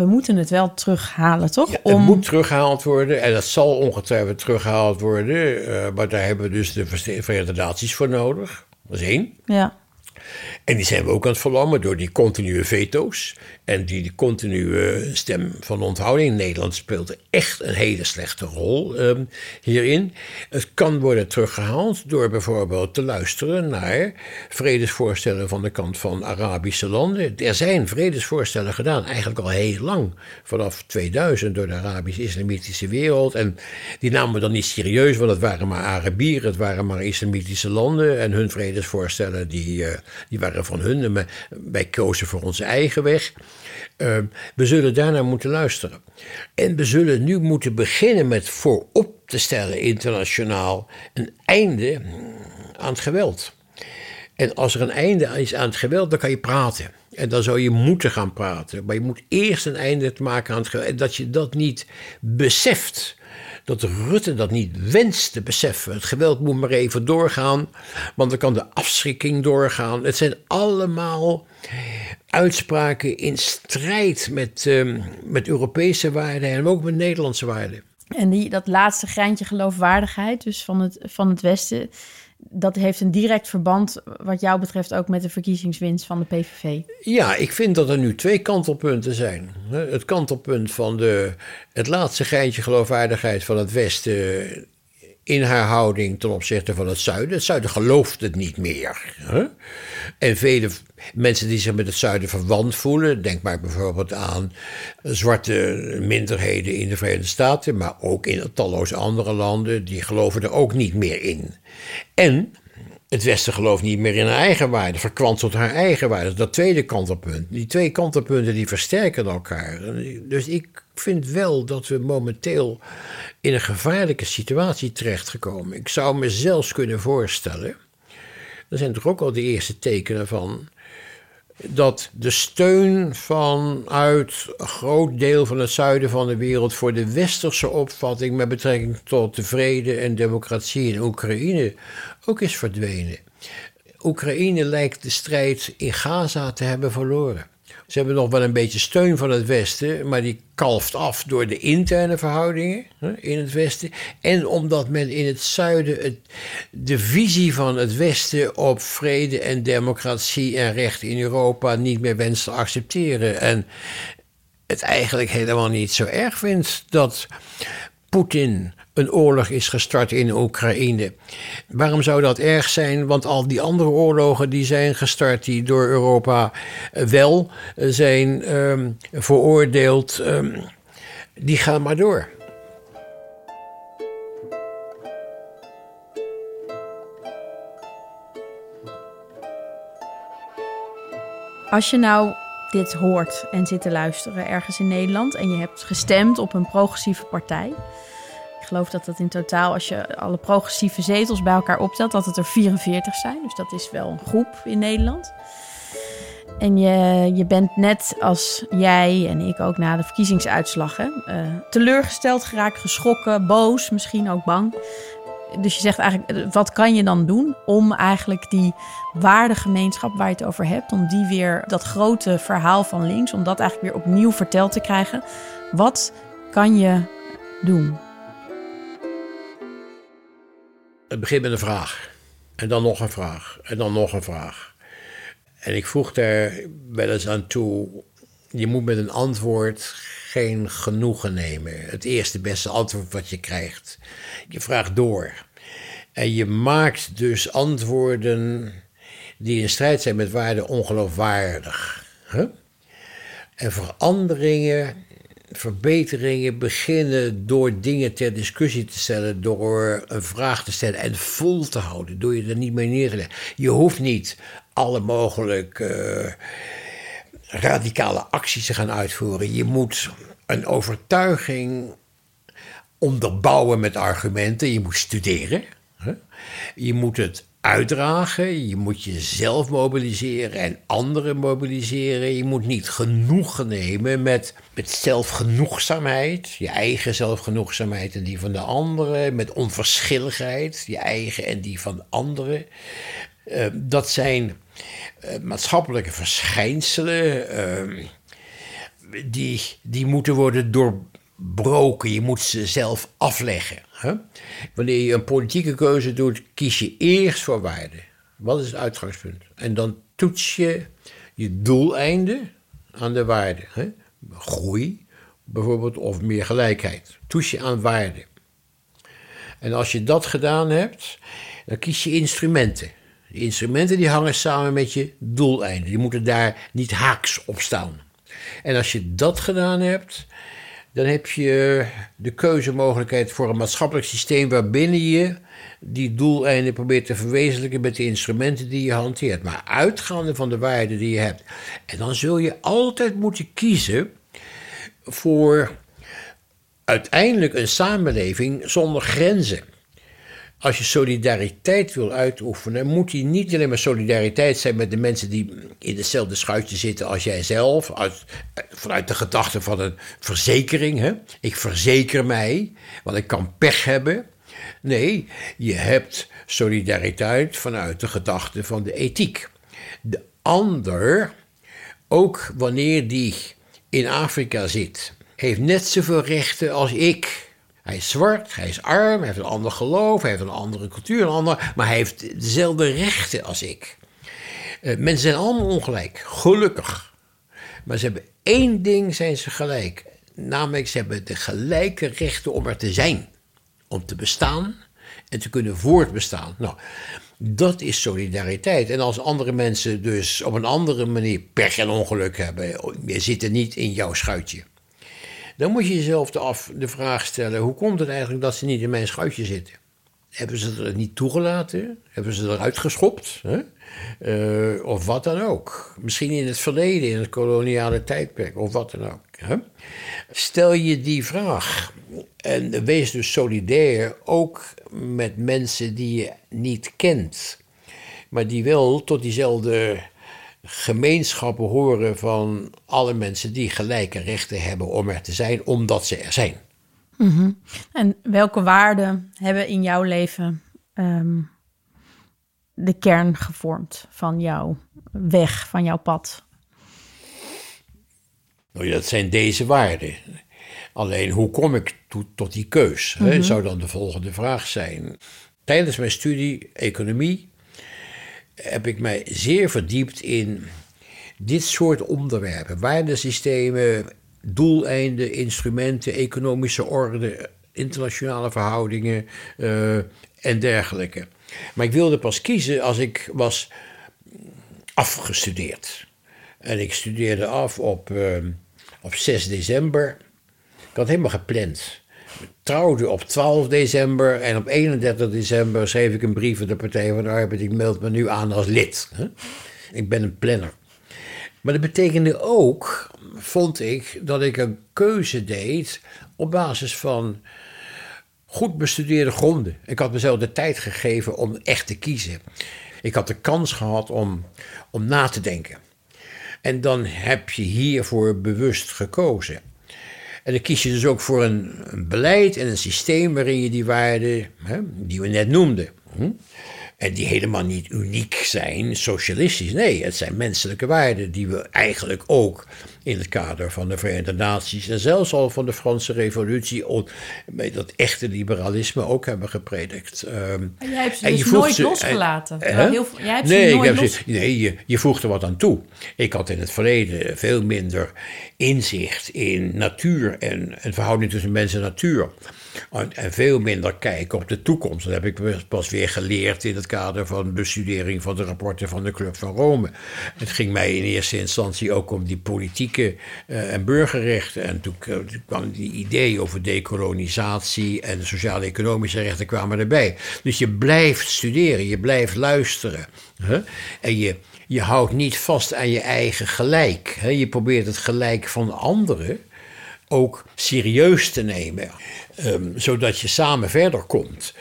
We moeten het wel terughalen, toch? Ja, het moet teruggehaald worden en dat zal ongetwijfeld teruggehaald worden. Uh, maar daar hebben we dus de Verenigde Naties voor nodig. Dat is één. Ja. En die zijn we ook aan het verlammen door die continue veto's. En die continue stem van onthouding. Nederland speelt echt een hele slechte rol um, hierin. Het kan worden teruggehaald door bijvoorbeeld te luisteren naar vredesvoorstellen van de kant van Arabische landen. Er zijn vredesvoorstellen gedaan, eigenlijk al heel lang. Vanaf 2000 door de Arabisch-Islamitische wereld. En die namen we dan niet serieus, want het waren maar Arabieren, het waren maar Islamitische landen. En hun vredesvoorstellen die, uh, die waren van hun. En wij kozen voor onze eigen weg. Uh, we zullen daarnaar moeten luisteren. En we zullen nu moeten beginnen met voorop te stellen internationaal een einde aan het geweld. En als er een einde is aan het geweld, dan kan je praten. En dan zou je moeten gaan praten. Maar je moet eerst een einde maken aan het geweld. En dat je dat niet beseft dat Rutte dat niet wenst te beseffen. Het geweld moet maar even doorgaan, want dan kan de afschrikking doorgaan. Het zijn allemaal uitspraken in strijd met, uh, met Europese waarden en ook met Nederlandse waarden. En die, dat laatste greintje geloofwaardigheid, dus van het, van het Westen, dat heeft een direct verband, wat jou betreft, ook met de verkiezingswinst van de PVV. Ja, ik vind dat er nu twee kantelpunten zijn. Het kantelpunt van de, het laatste geintje geloofwaardigheid van het Westen in haar houding ten opzichte van het zuiden. Het zuiden gelooft het niet meer. Hè? En vele mensen die zich met het zuiden verwant voelen, denk maar bijvoorbeeld aan zwarte minderheden in de Verenigde Staten, maar ook in talloze andere landen, die geloven er ook niet meer in. En het Westen gelooft niet meer in haar eigen waarde, verkwanselt haar eigen waarde. Dat tweede kantelpunt. Die twee kantelpunten die versterken elkaar. Dus ik vind wel dat we momenteel in een gevaarlijke situatie terechtgekomen. Ik zou me zelfs kunnen voorstellen, er zijn toch ook al de eerste tekenen van, dat de steun vanuit een groot deel van het zuiden van de wereld voor de westerse opvatting met betrekking tot de vrede en democratie in Oekraïne ook is verdwenen. Oekraïne lijkt de strijd in Gaza te hebben verloren. Ze hebben nog wel een beetje steun van het Westen, maar die kalft af door de interne verhoudingen in het Westen. En omdat men in het zuiden het, de visie van het Westen op vrede en democratie en recht in Europa niet meer wenst te accepteren. En het eigenlijk helemaal niet zo erg vindt dat Poetin een oorlog is gestart in Oekraïne. Waarom zou dat erg zijn? Want al die andere oorlogen die zijn gestart, die door Europa eh, wel eh, zijn um, veroordeeld, um, die gaan maar door. Als je nou dit hoort en zit te luisteren ergens in Nederland en je hebt gestemd op een progressieve partij, geloof dat dat in totaal, als je alle progressieve zetels bij elkaar optelt, dat het er 44 zijn. Dus dat is wel een groep in Nederland. En je, je bent net als jij en ik ook na de verkiezingsuitslag hè, uh, teleurgesteld geraakt, geschrokken, boos, misschien ook bang. Dus je zegt eigenlijk, eh, wat kan je dan doen om eigenlijk die waardegemeenschap waar je het over hebt, om die weer, dat grote verhaal van links, om dat eigenlijk weer opnieuw verteld te krijgen? Wat kan je doen? Het begint met een vraag. En dan nog een vraag. En dan nog een vraag. En ik vroeg daar wel eens aan toe. Je moet met een antwoord geen genoegen nemen. Het eerste beste antwoord wat je krijgt. Je vraagt door. En je maakt dus antwoorden die in strijd zijn met waarden ongeloofwaardig. En veranderingen verbeteringen beginnen door dingen ter discussie te stellen, door een vraag te stellen en vol te houden, door je er niet mee neer te leggen. Je hoeft niet alle mogelijke uh, radicale acties te gaan uitvoeren. Je moet een overtuiging onderbouwen met argumenten. Je moet studeren. Je moet het uitdragen. Je moet jezelf mobiliseren en anderen mobiliseren. Je moet niet genoegen nemen met, met zelfgenoegzaamheid. Je eigen zelfgenoegzaamheid en die van de anderen. Met onverschilligheid. Je eigen en die van anderen. Uh, dat zijn uh, maatschappelijke verschijnselen. Uh, die, die moeten worden doorbroken. Je moet ze zelf afleggen. Hè? Wanneer je een politieke keuze doet, kies je eerst voor waarde. Wat is het uitgangspunt? En dan toets je je doeleinden aan de waarde. Hè? Groei bijvoorbeeld, of meer gelijkheid. Toets je aan waarde. En als je dat gedaan hebt, dan kies je instrumenten. Die instrumenten die hangen samen met je doeleinden. Die moeten daar niet haaks op staan. En als je dat gedaan hebt, dan heb je de keuzemogelijkheid voor een maatschappelijk systeem waarbinnen je die doeleinden probeert te verwezenlijken met de instrumenten die je hanteert. Maar uitgaande van de waarden die je hebt. En dan zul je altijd moeten kiezen voor uiteindelijk een samenleving zonder grenzen. Als je solidariteit wil uitoefenen, moet die niet alleen maar solidariteit zijn met de mensen die in hetzelfde schuitje zitten als jij zelf, uit, vanuit de gedachte van een verzekering. Hè? Ik verzeker mij, want ik kan pech hebben. Nee, je hebt solidariteit vanuit de gedachte van de ethiek. De ander, ook wanneer die in Afrika zit, heeft net zoveel rechten als ik. Hij is zwart, hij is arm, hij heeft een ander geloof, hij heeft een andere cultuur, ander, maar hij heeft dezelfde rechten als ik. Uh, mensen zijn allemaal ongelijk, gelukkig. Maar ze hebben één ding, zijn ze gelijk. Namelijk, ze hebben de gelijke rechten om er te zijn. Om te bestaan en te kunnen voortbestaan. Nou, dat is solidariteit. En als andere mensen dus op een andere manier pech en ongeluk hebben, je zit niet in jouw schuitje. Dan moet je jezelf de, af, de vraag stellen: hoe komt het eigenlijk dat ze niet in mijn schuitje zitten? Hebben ze het niet toegelaten? Hebben ze eruit geschopt? Hè? Uh, of wat dan ook. Misschien in het verleden, in het koloniale tijdperk, of wat dan ook. Hè? Stel je die vraag en wees dus solidair ook met mensen die je niet kent, maar die wel tot diezelfde gemeenschappen horen van alle mensen die gelijke rechten hebben om er te zijn, omdat ze er zijn. Mhm. En welke waarden hebben in jouw leven um, de kern gevormd van jouw weg, van jouw pad? Nou ja, dat zijn deze waarden. Alleen hoe kom ik tot die keus? Mm hè, zou dan de volgende vraag zijn. Tijdens mijn studie economie heb ik mij zeer verdiept in dit soort onderwerpen. Waardesystemen, doeleinden, instrumenten, economische orde, internationale verhoudingen uh, en dergelijke. Maar ik wilde pas kiezen als ik was afgestudeerd. En ik studeerde af op, uh, op 6 december. Ik had helemaal gepland trouwde op 12 december en op 31 december schreef ik een brief aan de Partij van de Arbeid. Ik meld me nu aan als lid. Ik ben een planner. Maar dat betekende ook, vond ik, dat ik een keuze deed op basis van goed bestudeerde gronden. Ik had mezelf de tijd gegeven om echt te kiezen. Ik had de kans gehad om, om na te denken. En dan heb je hiervoor bewust gekozen. En dan kies je dus ook voor een, een beleid en een systeem waarin je die waarden, die we net noemden, hm, en die helemaal niet uniek zijn, socialistisch. Nee, het zijn menselijke waarden die we eigenlijk ook in het kader van de Verenigde Naties en zelfs al van de Franse Revolutie, met dat echte liberalisme ook hebben gepredikt. Um, jij hebt ze dus je nooit losgelaten. Heel, jij hebt nee, ze nooit los... ze, nee je, je voegt er wat aan toe. Ik had in het verleden veel minder inzicht in natuur en, en verhouding tussen mens en natuur. En veel minder kijken op de toekomst. Dat heb ik pas weer geleerd in het kader van bestudering van de rapporten van de Club van Rome. Het ging mij in eerste instantie ook om die politieke uh, en burgerrechten. En toen, kwam die idee over decolonisatie en sociaal-economische rechten kwamen erbij. Dus je blijft studeren, je blijft luisteren. En je, je houdt niet vast aan je eigen gelijk. Je probeert het gelijk van anderen ook serieus te nemen, um, zodat je samen verder komt.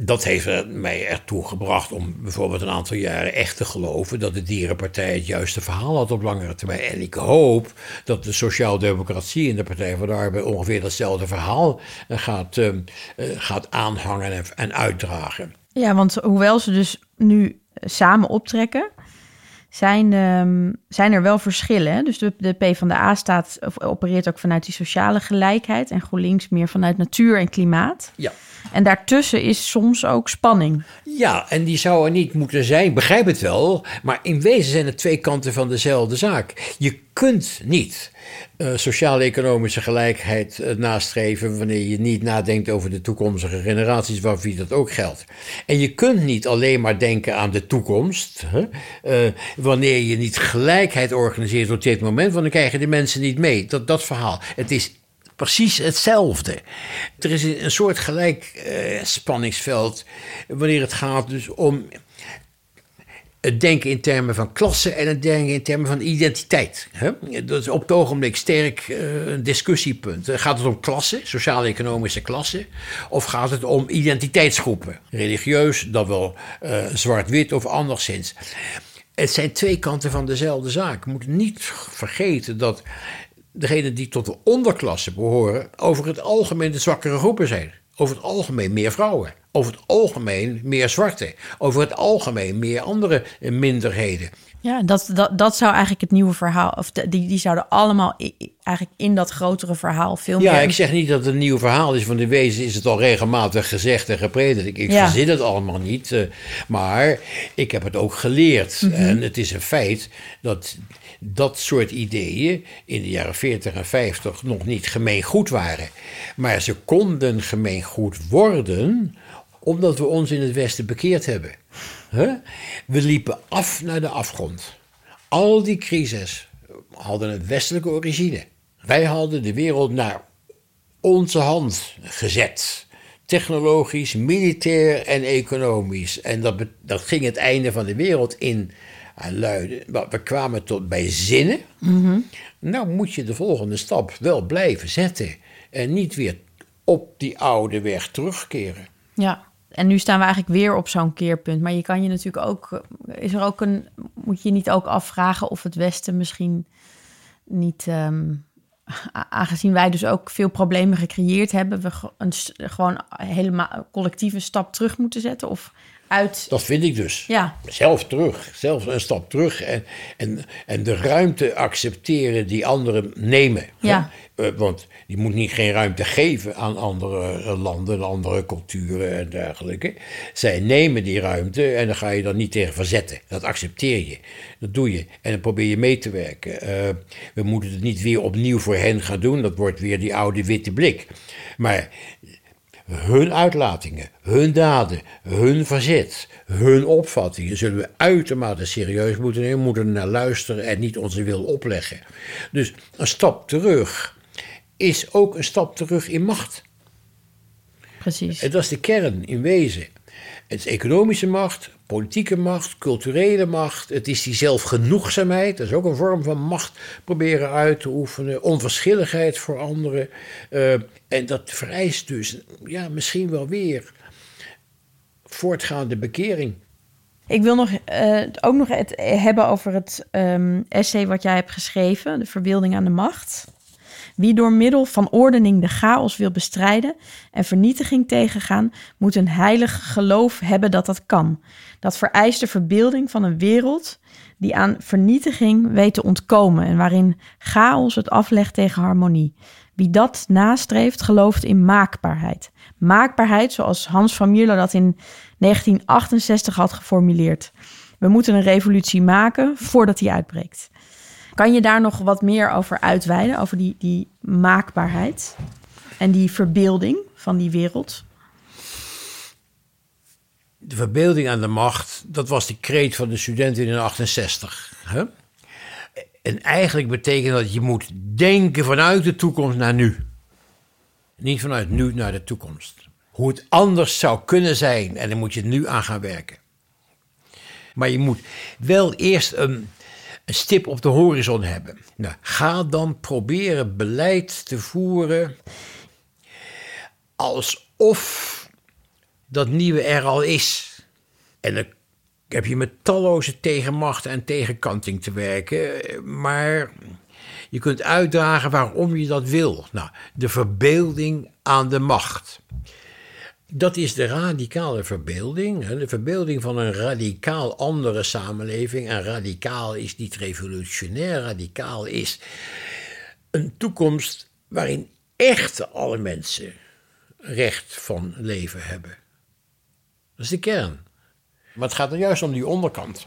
Dat heeft mij ertoe gebracht om bijvoorbeeld een aantal jaren echt te geloven dat de Dierenpartij het juiste verhaal had op langere termijn. En ik hoop dat de Sociaaldemocratie in de Partij van de Arbeid ongeveer datzelfde verhaal eh, gaat, uh, gaat aanhangen en, en uitdragen. Ja, want hoewel ze dus nu samen optrekken, zijn, ehm, zijn er wel verschillen. Dus de, de PvdA staat, of opereert ook vanuit die sociale gelijkheid en GroenLinks meer vanuit natuur en klimaat. Ja. En daartussen is soms ook spanning. Ja, en die zou er niet moeten zijn, begrijp het wel. Maar in wezen zijn het twee kanten van dezelfde zaak. Je kunt niet uh, sociaal-economische gelijkheid uh, nastreven wanneer je niet nadenkt over de toekomstige generaties, waar wie dat ook geldt. En je kunt niet alleen maar denken aan de toekomst, hè, uh, wanneer je niet gelijkheid organiseert op dit moment, want dan krijgen de mensen niet mee. Dat, dat verhaal. Het is precies hetzelfde. Er is een soort gelijk uh, spanningsveld wanneer het gaat dus om het denken in termen van klasse en het denken in termen van identiteit. Dat is op het ogenblik sterk uh, een discussiepunt. Gaat het om klasse, sociaal-economische klasse, of gaat het om identiteitsgroepen? Religieus, dan wel zwart-wit of anderszins. Het zijn twee kanten van dezelfde zaak. We moeten niet vergeten dat degenen die tot de onderklasse behoren, over het algemeen de zwakkere groepen zijn. Over het algemeen meer vrouwen. Over het algemeen meer zwarte. Over het algemeen meer andere minderheden. Ja, dat, dat, dat zou eigenlijk het nieuwe verhaal. Of die, die zouden allemaal eigenlijk in dat grotere verhaal veel meer. Ja, ik zeg niet dat het een nieuw verhaal is, want in wezen is het al regelmatig gezegd en gepredikt. Ik, ik ja. verzin het allemaal niet. Uh, maar ik heb het ook geleerd. Mm -hmm. En het is een feit dat dat soort ideeën in de jaren 40 en 50 nog niet gemeengoed waren. Maar ze konden gemeengoed worden omdat we ons in het Westen bekeerd hebben. We liepen af naar de afgrond. Al die crises hadden een westelijke origine. Wij hadden de wereld naar onze hand gezet. Technologisch, militair en economisch. En dat, dat ging het einde van de wereld in luiden. We kwamen tot bij zinnen. Mm -hmm. Nou moet je de volgende stap wel blijven zetten. En niet weer op die oude weg terugkeren. Ja, en nu staan we eigenlijk weer op zo'n keerpunt. Maar je kan je natuurlijk ook. Is er ook een. Moet je niet ook afvragen of het Westen misschien niet. Um, aangezien wij dus ook veel problemen gecreëerd hebben, we een, gewoon helemaal collectief een stap terug moeten zetten? Of uit. Dat vind ik dus. Ja. Zelf terug. Zelf een stap terug. En, en, en de ruimte accepteren die anderen nemen. Ja. Uh, want je moet niet geen ruimte geven aan andere landen, andere culturen en dergelijke. Zij nemen die ruimte en dan ga je dan niet tegen verzetten. Dat accepteer je. Dat doe je. En dan probeer je mee te werken. Uh, we moeten het niet weer opnieuw voor hen gaan doen. Dat wordt weer die oude witte blik. Maar hun uitlatingen, hun daden, hun verzet, hun opvattingen zullen we uitermate serieus moeten nemen, moeten naar luisteren en niet onze wil opleggen. Dus een stap terug is ook een stap terug in macht. Precies. En dat is de kern in wezen. Het is economische macht, politieke macht, culturele macht. Het is die zelfgenoegzaamheid. Dat is ook een vorm van macht proberen uit te oefenen. Onverschilligheid voor anderen. Uh, en dat vereist dus ja, misschien wel weer voortgaande bekering. Ik wil nog, uh, ook nog het hebben over het um, essay wat jij hebt geschreven, De Verbeelding aan de Macht. Wie door middel van ordening de chaos wil bestrijden en vernietiging tegengaan, moet een heilig geloof hebben dat dat kan. Dat vereist de verbeelding van een wereld die aan vernietiging weet te ontkomen en waarin chaos het aflegt tegen harmonie. Wie dat nastreeft, gelooft in maakbaarheid. Maakbaarheid zoals Hans van Mierlo dat in 1968 had geformuleerd. We moeten een revolutie maken voordat die uitbreekt. Kan je daar nog wat meer over uitweiden, over die, die maakbaarheid en die verbeelding van die wereld? De verbeelding aan de macht, dat was de kreet van de studenten in 68. Hè? En eigenlijk betekent dat je moet denken vanuit de toekomst naar nu. Niet vanuit nu naar de toekomst. Hoe het anders zou kunnen zijn en dan moet je nu aan gaan werken. Maar je moet wel eerst een, een stip op de horizon hebben. Nou, ga dan proberen beleid te voeren alsof dat nieuwe er al is. En dan heb je met talloze tegenmachten en tegenkanting te werken. Maar je kunt uitdragen waarom je dat wil. Nou, de verbeelding aan de macht. Dat is de radicale verbeelding. De verbeelding van een radicaal andere samenleving. En radicaal is niet revolutionair. Radicaal is een toekomst waarin echt alle mensen recht van leven hebben. Dat is de kern. Maar het gaat er juist om die onderkant.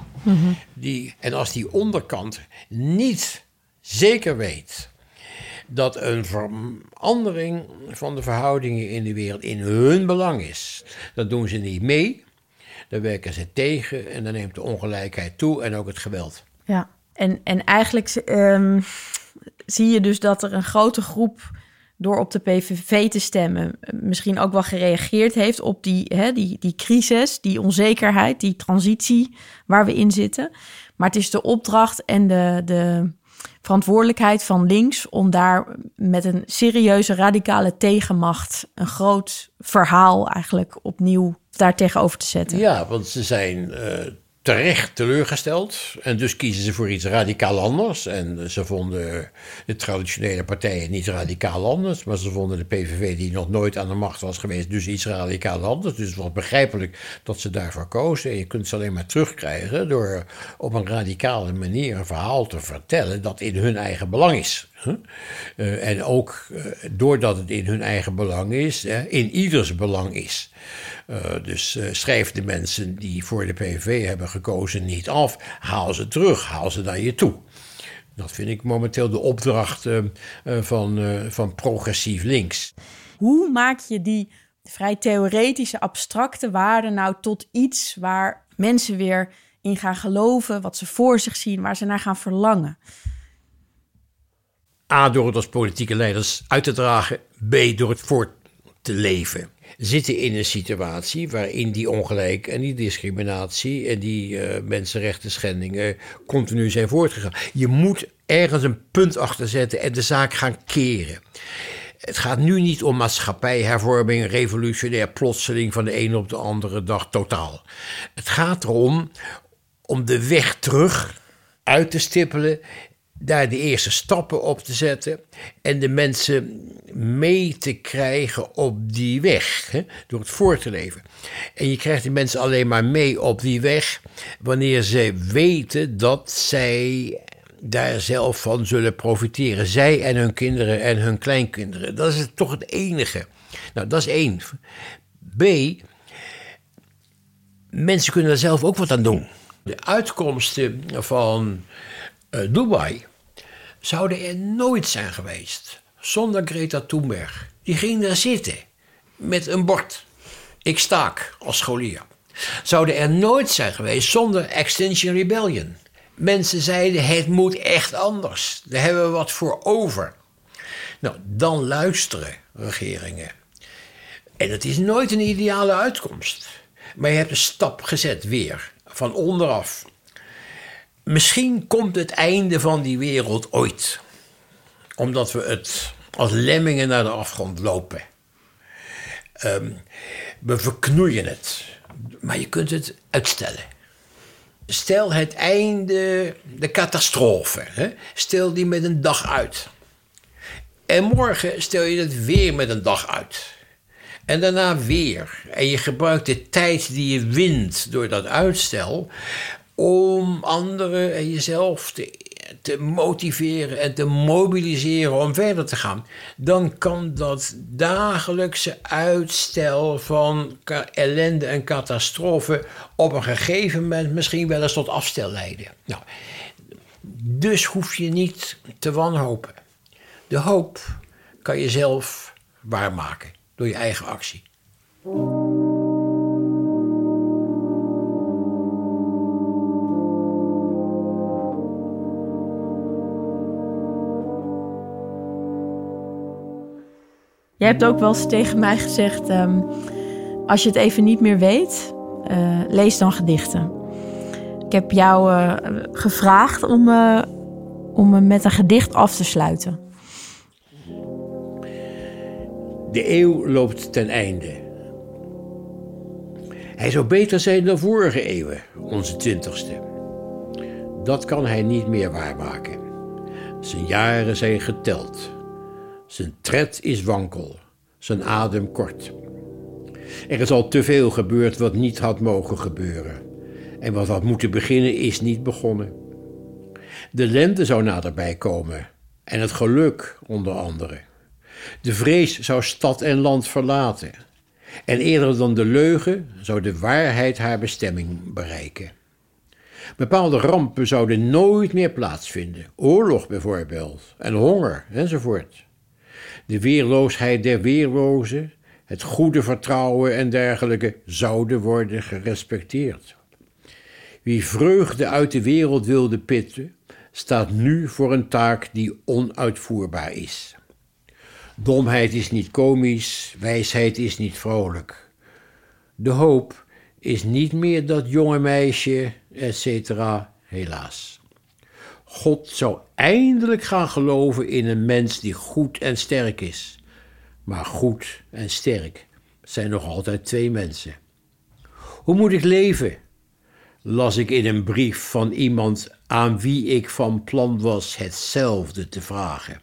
die, en als die onderkant niet zeker weet dat een verandering van de verhoudingen in de wereld in hun belang is, dan doen ze niet mee. Dan werken ze tegen en dan neemt de ongelijkheid toe en ook het geweld. Ja, en, en eigenlijk ehm, zie je dus dat er een grote groep door op de PVV te stemmen, misschien ook wel gereageerd heeft op die, hè, die, die crisis, die onzekerheid, die transitie waar we in zitten. Maar het is de opdracht en de, de verantwoordelijkheid van links om daar met een serieuze radicale tegenmacht een groot verhaal eigenlijk opnieuw daar tegenover te zetten. Ja, want ze zijn uh, terecht teleurgesteld. En dus kiezen ze voor iets radicaal anders. En ze vonden de traditionele partijen niet radicaal anders. Maar ze vonden de PVV, die nog nooit aan de macht was geweest, dus iets radicaal anders. Dus het was begrijpelijk dat ze daarvoor kozen. En je kunt ze alleen maar terugkrijgen door op een radicale manier een verhaal te vertellen dat in hun eigen belang is. Uh, en ook uh, doordat het in hun eigen belang is, in ieders belang is. dus schrijf de mensen die voor de PVV hebben gekozen niet af. Haal ze terug, haal ze naar je toe. Dat vind ik momenteel de opdracht van, van progressief links. Hoe maak je die vrij theoretische, abstracte waarden nou tot iets waar mensen weer in gaan geloven, wat ze voor zich zien, waar ze naar gaan verlangen? A, door het als politieke leiders uit te dragen. B, door het voort te leven. Zitten in een situatie waarin die ongelijk en die discriminatie en die uh, mensenrechten schendingen continu zijn voortgegaan. Je moet ergens een punt achter zetten en de zaak gaan keren. Het gaat nu niet om maatschappijhervorming, revolutionair plotseling van de ene op de andere dag totaal. Het gaat erom om de weg terug uit te stippelen daar de eerste stappen op te zetten en de mensen mee te krijgen op die weg, hè, door het voor te leven. En je krijgt die mensen alleen maar mee op die weg wanneer ze weten dat zij daar zelf van zullen profiteren. Zij en hun kinderen en hun kleinkinderen. Dat is toch het enige. Nou, dat is één. B. Mensen kunnen er zelf ook wat aan doen. De uitkomsten van uh, Dubai zouden er nooit zijn geweest zonder Greta Thunberg. Die ging daar zitten met een bord. Ik staak als scholier. Zouden er nooit zijn geweest zonder Extinction Rebellion. Mensen zeiden: het moet echt anders. Daar hebben we wat voor over. Nou, dan luisteren regeringen. En het is nooit een ideale uitkomst. Maar je hebt een stap gezet weer, van onderaf. Misschien komt het einde van die wereld ooit. Omdat we het als lemmingen naar de afgrond lopen. Um, we verknoeien het. Maar je kunt het uitstellen. Stel het einde, de catastrofe. Hè? Stel die met een dag uit. En morgen stel je het weer met een dag uit. En daarna weer. En je gebruikt de tijd die je wint door dat uitstel om anderen en jezelf te, motiveren en te mobiliseren om verder te gaan, dan kan dat dagelijkse uitstel van ellende en catastrofe op een gegeven moment misschien wel eens tot afstel leiden. Nou, dus hoef je niet te wanhopen. De hoop kan je zelf waarmaken door je eigen actie. Je hebt ook wel eens tegen mij gezegd: um, als je het even niet meer weet, uh, lees dan gedichten. Ik heb jou uh, gevraagd om, uh, om met een gedicht af te sluiten. De eeuw loopt ten einde. Hij zou beter zijn dan vorige eeuwen, onze twintigste. Dat kan hij niet meer waarmaken. Zijn jaren zijn geteld. Zijn tred is wankel, zijn adem kort. Er is al te veel gebeurd wat niet had mogen gebeuren. En wat had moeten beginnen is niet begonnen. De lente zou naderbij komen en het geluk onder andere. De vrees zou stad en land verlaten. En eerder dan de leugen zou de waarheid haar bestemming bereiken. Bepaalde rampen zouden nooit meer plaatsvinden. Oorlog bijvoorbeeld, en honger enzovoort. De weerloosheid der weerlozen, het goede vertrouwen en dergelijke zouden worden gerespecteerd. Wie vreugde uit de wereld wilde pitten, staat nu voor een taak die onuitvoerbaar is. Domheid is niet komisch, wijsheid is niet vrolijk. De hoop is niet meer dat jonge meisje, etc. Helaas. God zou eindelijk gaan geloven in een mens die goed en sterk is. Maar goed en sterk zijn nog altijd twee mensen. Hoe moet ik leven? las ik in een brief van iemand aan wie ik van plan was hetzelfde te vragen.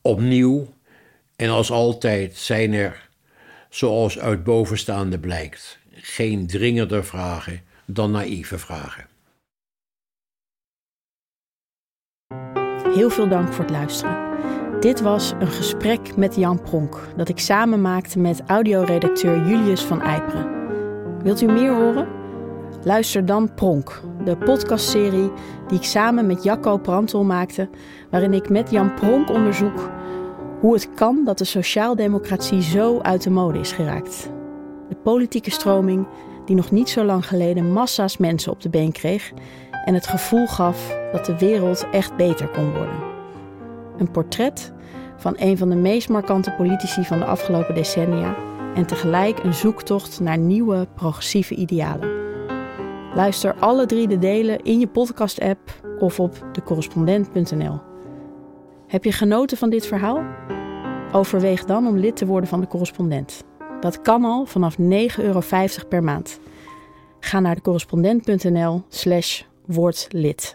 Opnieuw en als altijd zijn er, zoals uit bovenstaande blijkt, geen dringender vragen dan naïeve vragen. Heel veel dank voor het luisteren. Dit was een gesprek met Jan Pronk dat ik samen maakte met audioredacteur Julius van Eiperen. Wilt u meer horen? Luister dan Pronk, de podcastserie die ik samen met Jacco Prantel maakte, waarin ik met Jan Pronk onderzoek hoe het kan dat de sociaaldemocratie zo uit de mode is geraakt. De politieke stroming die nog niet zo lang geleden massa's mensen op de been kreeg en het gevoel gaf dat de wereld echt beter kon worden. Een portret van een van de meest markante politici van de afgelopen decennia en tegelijk een zoektocht naar nieuwe progressieve idealen. Luister alle drie de delen in je podcast-app of op decorrespondent.nl. Heb je genoten van dit verhaal? Overweeg dan om lid te worden van de correspondent. Dat kan al vanaf 9,50 euro per maand. Ga naar decorrespondent.nl slash wordlid.